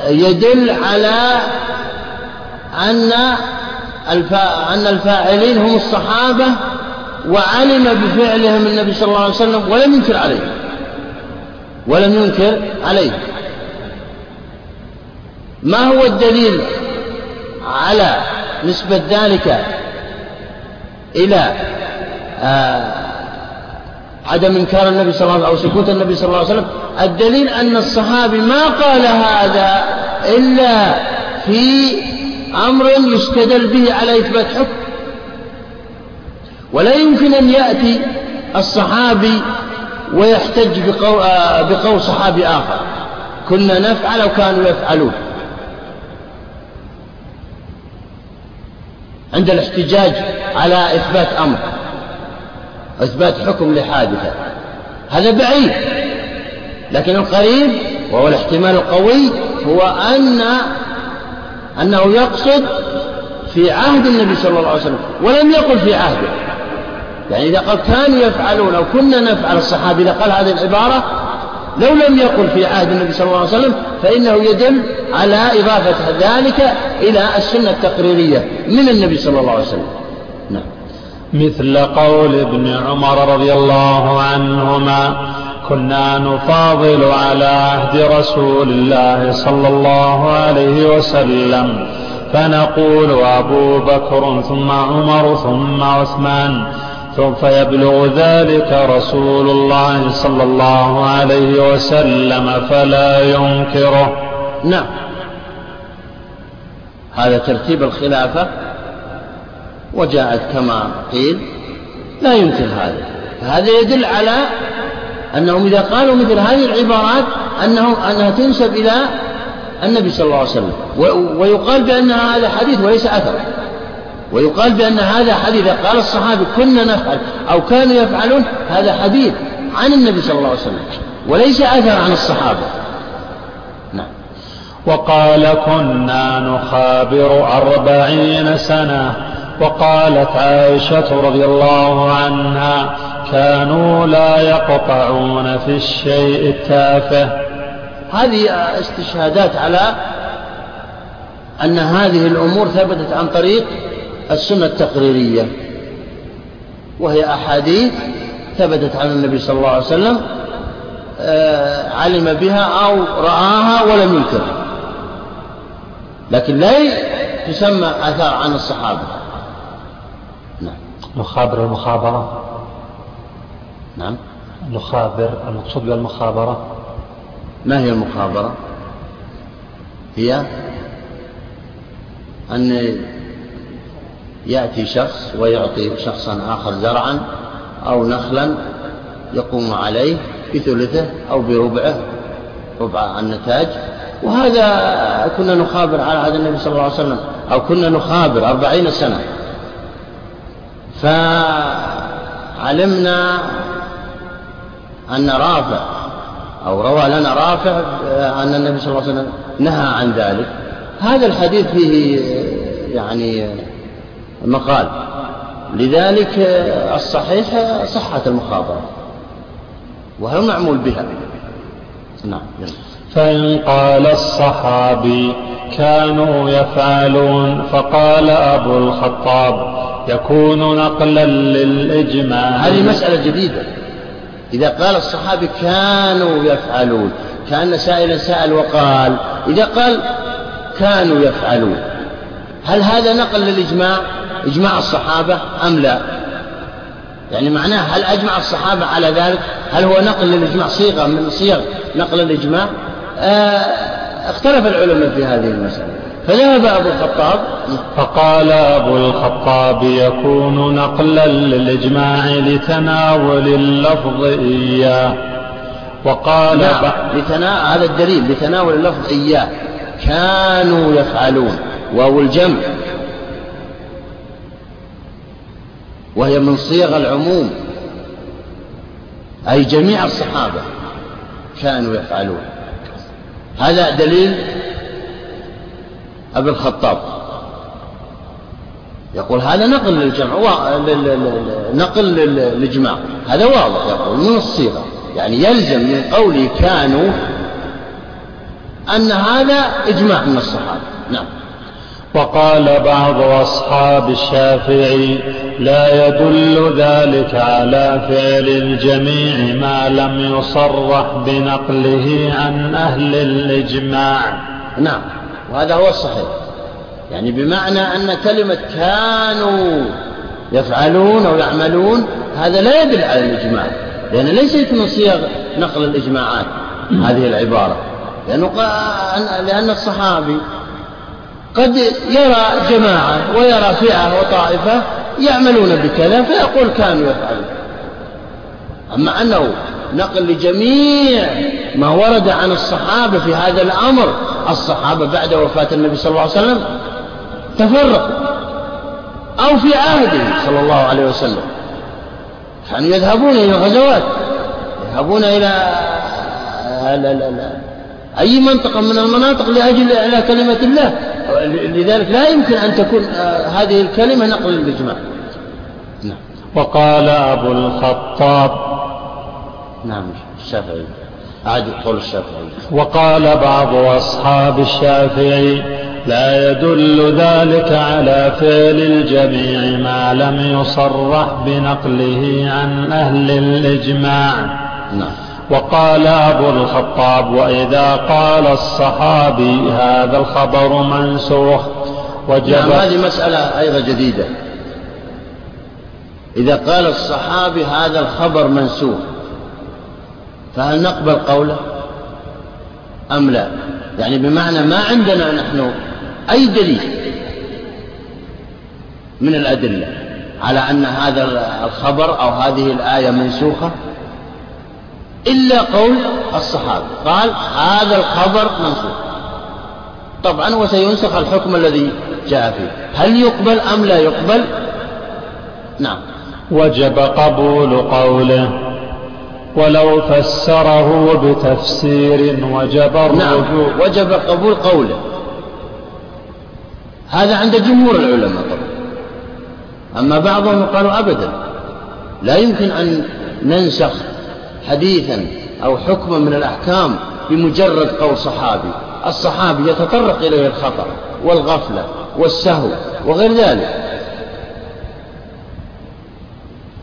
يدل على أن أن الفاعلين هم الصحابة وعلم بفعلهم النبي صلى الله عليه وسلم ولم ينكر عليه. ولم ينكر عليه. ما هو الدليل؟ على نسبة ذلك إلى آه عدم إنكار النبي صلى الله عليه وسلم أو سكوت النبي صلى الله عليه وسلم. الدليل أن الصحابي ما قال هذا إلا في أمر يستدل به على إثبات حكم. ولا يمكن أن يأتي الصحابي ويحتج بقول, آه، بقول صحابي آخر. كنا نفعل أو كانوا يفعلون. عند الاحتجاج على إثبات أمر إثبات حكم لحادثة. هذا بعيد لكن القريب وهو الاحتمال القوي هو أن أنه يقصد في عهد النبي صلى الله عليه وسلم ولم يقل في عهده. يعني إذا قال كانوا يفعلون أو كنا نفعل الصحابي إذا قال هذه العبارة لو لم يقل في عهد النبي صلى الله عليه وسلم فإنه يدل على إضافة ذلك إلى السنة التقريرية من النبي صلى الله عليه وسلم. نعم. مثل قول ابن عمر رضي الله عنهما كنا نفاضل على عهد رسول الله صلى الله عليه وسلم فنقول أبو بكر ثم عمر ثم عثمان سوف يبلغ ذلك رسول الله صلى الله عليه وسلم فلا ينكره. نعم. هذا ترتيب الخلافة وجاءت كما قيل لا ينكر هذا. فهذا يدل على أنهم إذا قالوا مثل هذه العبارات أنه أنها تنسب إلى النبي صلى الله عليه وسلم ويقال بأن هذا حديث وليس أثر. ويقال بأن هذا حديث قال الصحابي كنا نفعل أو كانوا يفعلون هذا حديث عن النبي صلى الله عليه وسلم وليس أثر عن الصحابة. نعم. وقال كنا نخابر أربعين سنة وقالت عائشة رضي الله عنها كانوا لا يقطعون في الشيء التافه. هذه استشهادات على أن هذه الأمور ثبتت عن طريق السنة التقريرية وهي أحاديث ثبتت عن النبي صلى الله عليه وسلم آه، علم بها أو رآها ولم ينكرها لكن لا تسمى آثار عن الصحابة. نعم. نخابر المخابرة نعم. نخابر المقصود بالمخابرة ما هي المخابرة؟ هي أن يأتي شخص ويعطي شخصا آخر زرعا أو نخلا يقوم عليه بثلثه أو بربعه ربع النتاج. وهذا كنا نخابر على عهد النبي صلى الله عليه وسلم أو كنا نخابر أربعين سنة. فعلمنا أن رافع أو روى لنا رافع أن النبي صلى الله عليه وسلم نهى عن ذلك. هذا الحديث فيه يعني مقال. لذلك الصحيح صحة المخابرة وهو معمول بها. نعم فإن قال الصحابي كانوا يفعلون فقال أبو الخطاب يكون نقلا للإجماع. هذه مسألة جديدة. إذا قال الصحابي كانوا يفعلون كأن سائلا سأل وقال إذا قال كانوا يفعلون هل هذا نقل للإجماع؟ إجماع الصحابة أم لا؟ يعني معناه هل أجمع الصحابة على ذلك؟ هل هو نقل للإجماع صيغة من صيغ نقل الإجماع؟ آه اختلف العلماء في هذه المسألة. فذهب أبو الخطاب. فقال أبو الخطاب يكون نقلا للإجماع لتناول اللفظ إياه. وقال نعم لتنا... هذا الدليل لتناول اللفظ إياه. كانوا يفعلون واو الجمع. وهي من صيغ العموم. أي جميع الصحابة كانوا يفعلون. هذا دليل أبي الخطاب. يقول هذا نقل للجمع نقل للإجماع هذا واضح يقول من الصيغة. يعني يلزم من قوله كانوا أن هذا إجماع من الصحابة. نعم. وقال بعض أصحاب الشافعي لا يدل ذلك على فعل الجميع ما لم يصرح بنقله عن أهل الإجماع. نعم وهذا هو الصحيح. يعني بمعنى أن كلمة كانوا يفعلون أو يعملون هذا لا يدل على الإجماع لأن ليست من صيغ نقل الإجماعات. هذه العبارة لأنه لأن الصحابي قد يرى جماعة ويرى فئة وطائفة يعملون بكذا فيقول كانوا يفعلون. أما أنه نقل لجميع ما ورد عن الصحابة في هذا الأمر الصحابة بعد وفاة النبي صلى الله عليه وسلم تفرقوا أو في عهده صلى الله عليه وسلم. كانوا يذهبون إلى الغزوات يذهبون إلى أي منطقة من المناطق لأجل إعلاء كلمة الله. لذلك لا يمكن أن تكون آه، هذه الكلمة نقل للإجماع نعم. وقال أبو الخطاب. نعم الشافعي. عاد قول الشافعي. وقال بعض أصحاب الشافعي لا يدل ذلك على فعل الجميع ما لم يصرح بنقله عن أهل الإجماع. نعم. وقال أبو الخطاب وإذا قال الصحابي هذا الخبر منسوخ. وجب نعم هذه مسألة أيضا جديدة. إذا قال الصحابي هذا الخبر منسوخ. فهل نقبل قوله؟ أم لا؟ يعني بمعنى ما عندنا نحن أي دليل من الأدلة على أن هذا الخبر أو هذه الآية منسوخة؟ إلا قول الصحابة. قال هذا الخبر منسوخ. طبعا وسينسخ الحكم الذي جاء فيه. هل يقبل أم لا يقبل؟ نعم. وجب قبول قوله ولو فسره بتفسير وجب الرجوع. نعم. وجب قبول قوله. هذا عند جمهور العلماء طبعا. أما بعضهم قالوا أبدا. لا يمكن أن ننسخ حديثا أو حكما من الأحكام بمجرد قول صحابي. الصحابي يتطرق إليه الخطأ والغفلة والسهو وغير ذلك.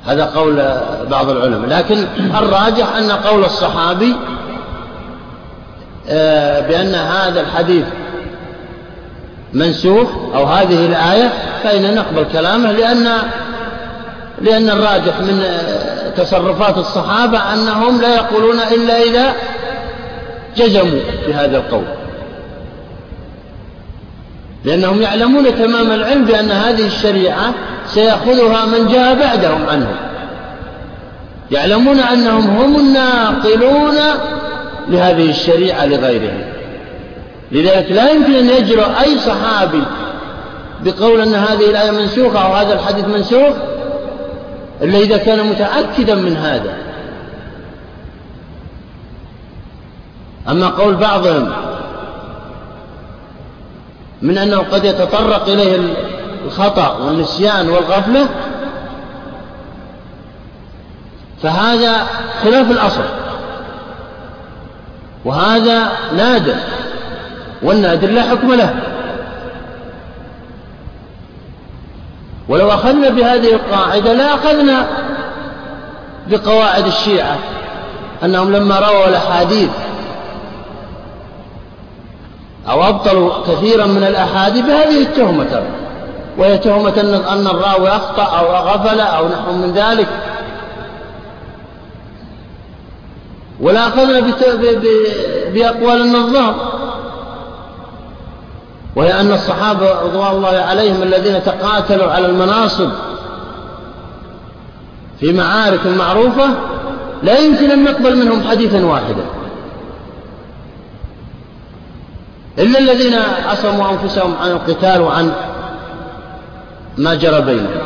هذا قول بعض العلماء. لكن الراجح أن قول الصحابي آه، بأن هذا الحديث منسوخ أو هذه الآية فإن نقبل كلامه لأن لأن الراجح من تصرفات الصحابة أنهم لا يقولون إلا إذا جزموا بهذا القول. لأنهم يعلمون تمام العلم بأن هذه الشريعة سيأخذها من جاء بعدهم عنهم. يعلمون أنهم هم الناقلون لهذه الشريعة لغيرهم. لذلك لا يمكن أن يجرؤ أي صحابي بقول أن هذه الآية منسوخة أو هذا الحديث منسوخ إلا إذا كان متأكدا من هذا. أما قول بعضهم من أنه قد يتطرق إليه الخطأ والنسيان والغفلة فهذا خلاف الأصل. وهذا نادر والنادر لا حكم له. ولو أخذنا بهذه القاعدة لا أخذنا بقواعد الشيعة أنهم لما رووا الأحاديث أو أبطلوا كثيرا من الأحاديث بهذه التهمة ترى وهي تهمة أن الراوي أخطأ أو غفل أو نحو من ذلك. ولا أخذنا بأقوال النظام. وهي أن الصحابة رضوان الله عليهم الذين تقاتلوا على المناصب في معارك معروفة لا يمكن أن نقبل منهم حديثا واحدا. إلا الذين عصموا أنفسهم عن القتال وعن ما جرى بينهم.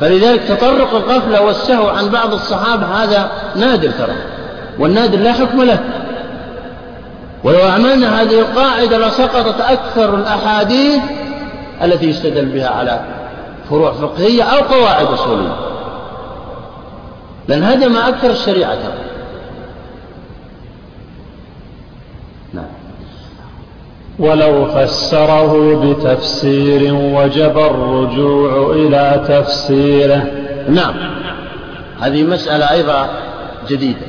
فلذلك تطرق الغفلة والسهو عن بعض الصحابة هذا نادر ترى والنادر لا حكم له. ولو أعملنا هذه القاعدة لسقطت أكثر الأحاديث التي يستدل بها على فروع فقهية أو قواعد أصولية. لأن هدم أكثر الشريعة ترى نعم. ولو فسره بتفسير وجب الرجوع إلى تفسيره. نعم. هذه مسألة أيضا جديدة.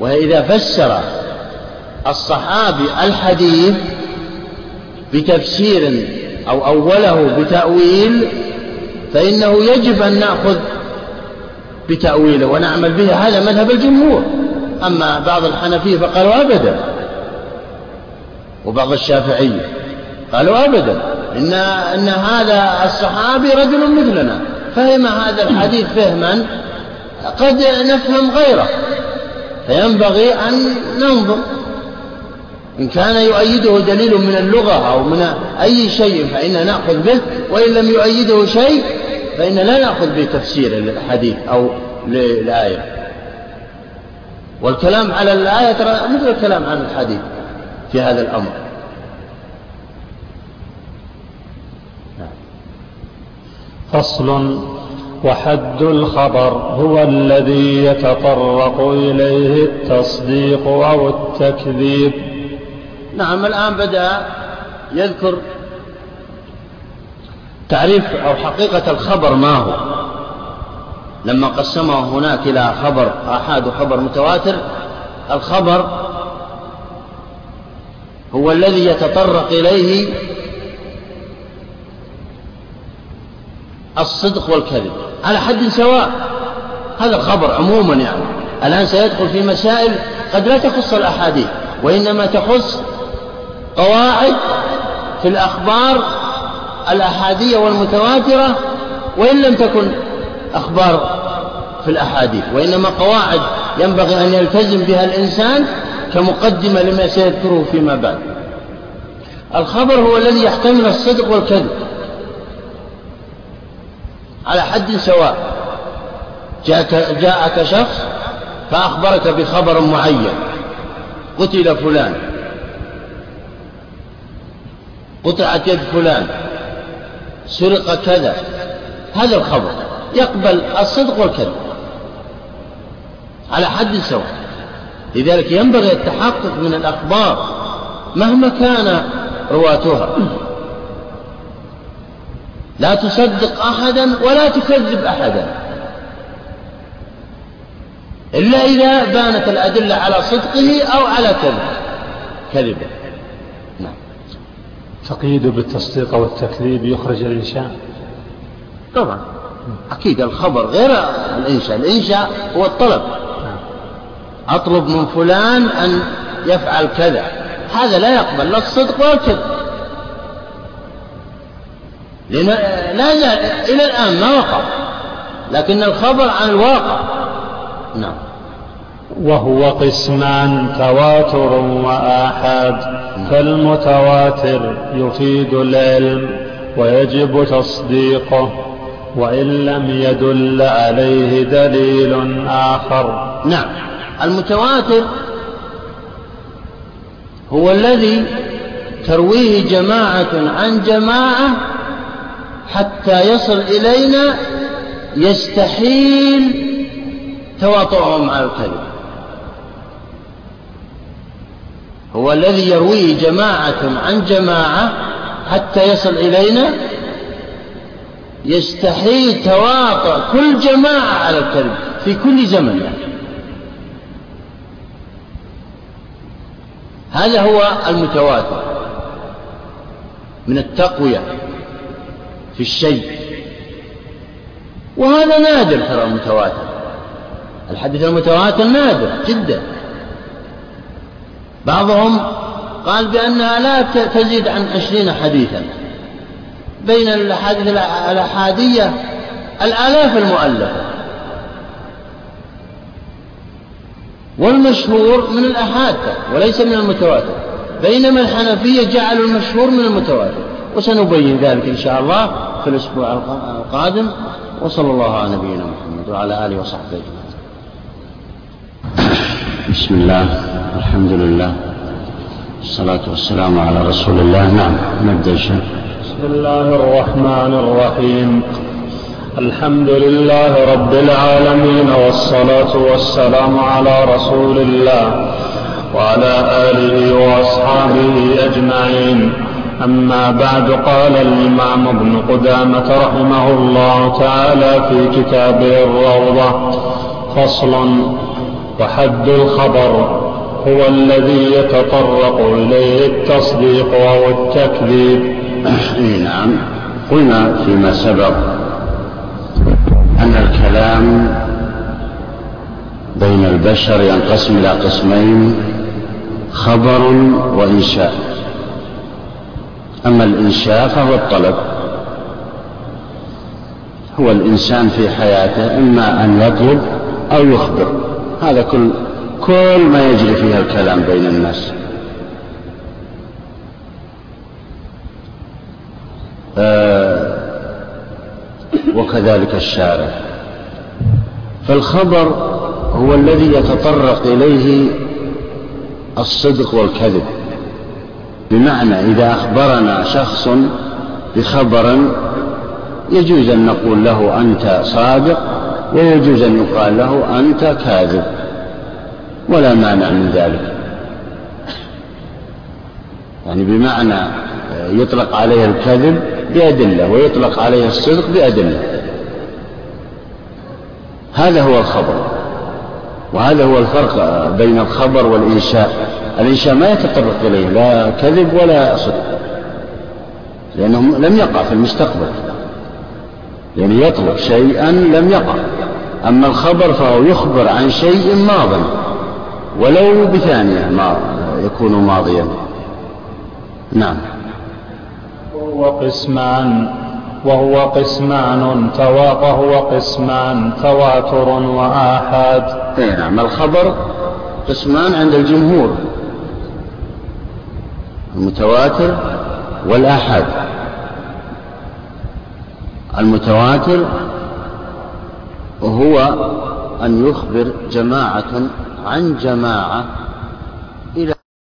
وهي إذا فسر الصحابي الحديث بتفسير أو أوله بتأويل فإنه يجب أن نأخذ بتأويله ونعمل به هذا مذهب الجمهور. أما بعض الحنفية فقالوا أبدا وبعض الشافعية قالوا أبدا إن, إن هذا الصحابي رجل مثلنا فهم هذا الحديث فهما قد نفهم غيره فينبغي أن ننظر. إن كان يؤيده دليل من اللغة أو من أي شيء فإننا نأخذ به وإن لم يؤيده شيء فإن لا نأخذ بتفسير الحديث أو للآية. والكلام على الآية ترى مثل الكلام عن الحديث في هذا الأمر. فصل وحد الخبر هو الذي يتطرق إليه التصديق أو التكذيب. نعم الآن بدأ يذكر تعريف أو حقيقة الخبر ما هو. لما قسمه هناك إلى خبر آحاد وخبر متواتر الخبر هو الذي يتطرق إليه الصدق والكذب. على حد سواء هذا الخبر عموما يعني. الآن سيدخل في مسائل قد لا تخص الأحاديث وإنما تخص قواعد في الأخبار الأحادية والمتواترة وإن لم تكن أخبار في الأحاديث وإنما قواعد ينبغي أن يلتزم بها الإنسان كمقدمة لما سيذكره فيما بعد. الخبر هو الذي يحتمل الصدق والكذب على حد سواء. جاءك, شخص فأخبرك بخبر معين قتل فلان قطعت يد فلان سرق كذا هذا الخبر يقبل الصدق والكذب. على حد سواء. لذلك ينبغي التحقق من الأخبار مهما كان رواتها. لا تصدق أحدا ولا تكذب أحدا. إلا إذا بانت الأدلة على صدقه أو على كذبه كذبه. تقييد بالتصديق والتكذيب يخرج الإنشاء؟ طبعا. أكيد الخبر غير الإنشاء. الإنشاء هو الطلب. أطلب من فلان أن يفعل كذا. هذا لا يقبل لا الصدق ولا الكذب. لأن لا إلى الآن ما وقع. لكن الخبر عن الواقع. نعم. وهو قسمان تواتر وآحاد فالمتواتر يفيد العلم ويجب تصديقه وإن لم يدل عليه دليل آخر. نعم. المتواتر هو الذي ترويه جماعة عن جماعة حتى يصل إلينا يستحيل تواطؤهم على الكذب. هو الذي يرويه جماعة عن جماعة حتى يصل إلينا؟ يستحيل تواطؤ كل جماعة على الكذب في كل زمن يعني. هذا هو المتواتر من التقوية في الشيء. وهذا نادر ترى المتواتر الحديث المتواتر نادر جدا. بعضهم قال بأنها لا تزيد عن عشرين حديثا. بين الأحاديث الأحادية الآلاف المؤلفة. والمشهور من الأحاد وليس من المتواتر. بينما الحنفية جعلوا المشهور من المتواتر. وسنبين ذلك إن شاء الله في الأسبوع القادم. وصلى الله على نبينا محمد وعلى آله وصحبه أجمعين. بسم الله. الحمد لله الصلاة والسلام على رسول الله. نعم نبدأ شيخ بسم الله الرحمن الرحيم. الحمد لله رب العالمين والصلاة والسلام على رسول الله وعلى آله وأصحابه أجمعين. أما بعد قال الإمام ابن قدامة رحمه الله تعالى في كتابه الروضة فصل وحد الخبر. هو الذي يتطرق إليه التصديق أو التكذيب. نعم. قلنا فيما سبق أن الكلام بين البشر ينقسم إلى قسمين خبر وإنشاء. أما الإنشاء فهو الطلب. هو الإنسان في حياته إما أن يطلب أو يخبر. هذا كل كل ما يجري فيها الكلام بين الناس. آه وكذلك الشارع. فالخبر هو الذي يتطرق إليه الصدق والكذب. بمعنى إذا أخبرنا شخص بخبر يجوز أن نقول له أنت صادق ويجوز أن يقال له أنت كاذب. ولا مانع من ذلك. يعني بمعنى يطلق عليه الكذب بأدلة ويطلق عليه الصدق بأدلة. هذا هو الخبر. وهذا هو الفرق بين الخبر والإنشاء. الإنشاء ما يتطرق إليه لا كذب ولا صدق. لأنه لم يقع في المستقبل. يعني يطلق شيئا لم يقع. أما الخبر فهو يخبر عن شيء ماض. ولو بثانية ما يكون ماضيا. نعم. وهو قسمان وهو قسمان وهو قسمان تواتر وآحاد. اي نعم. الخبر قسمان عند الجمهور. المتواتر والآحاد. المتواتر هو أن يخبر جماعة عن جماعة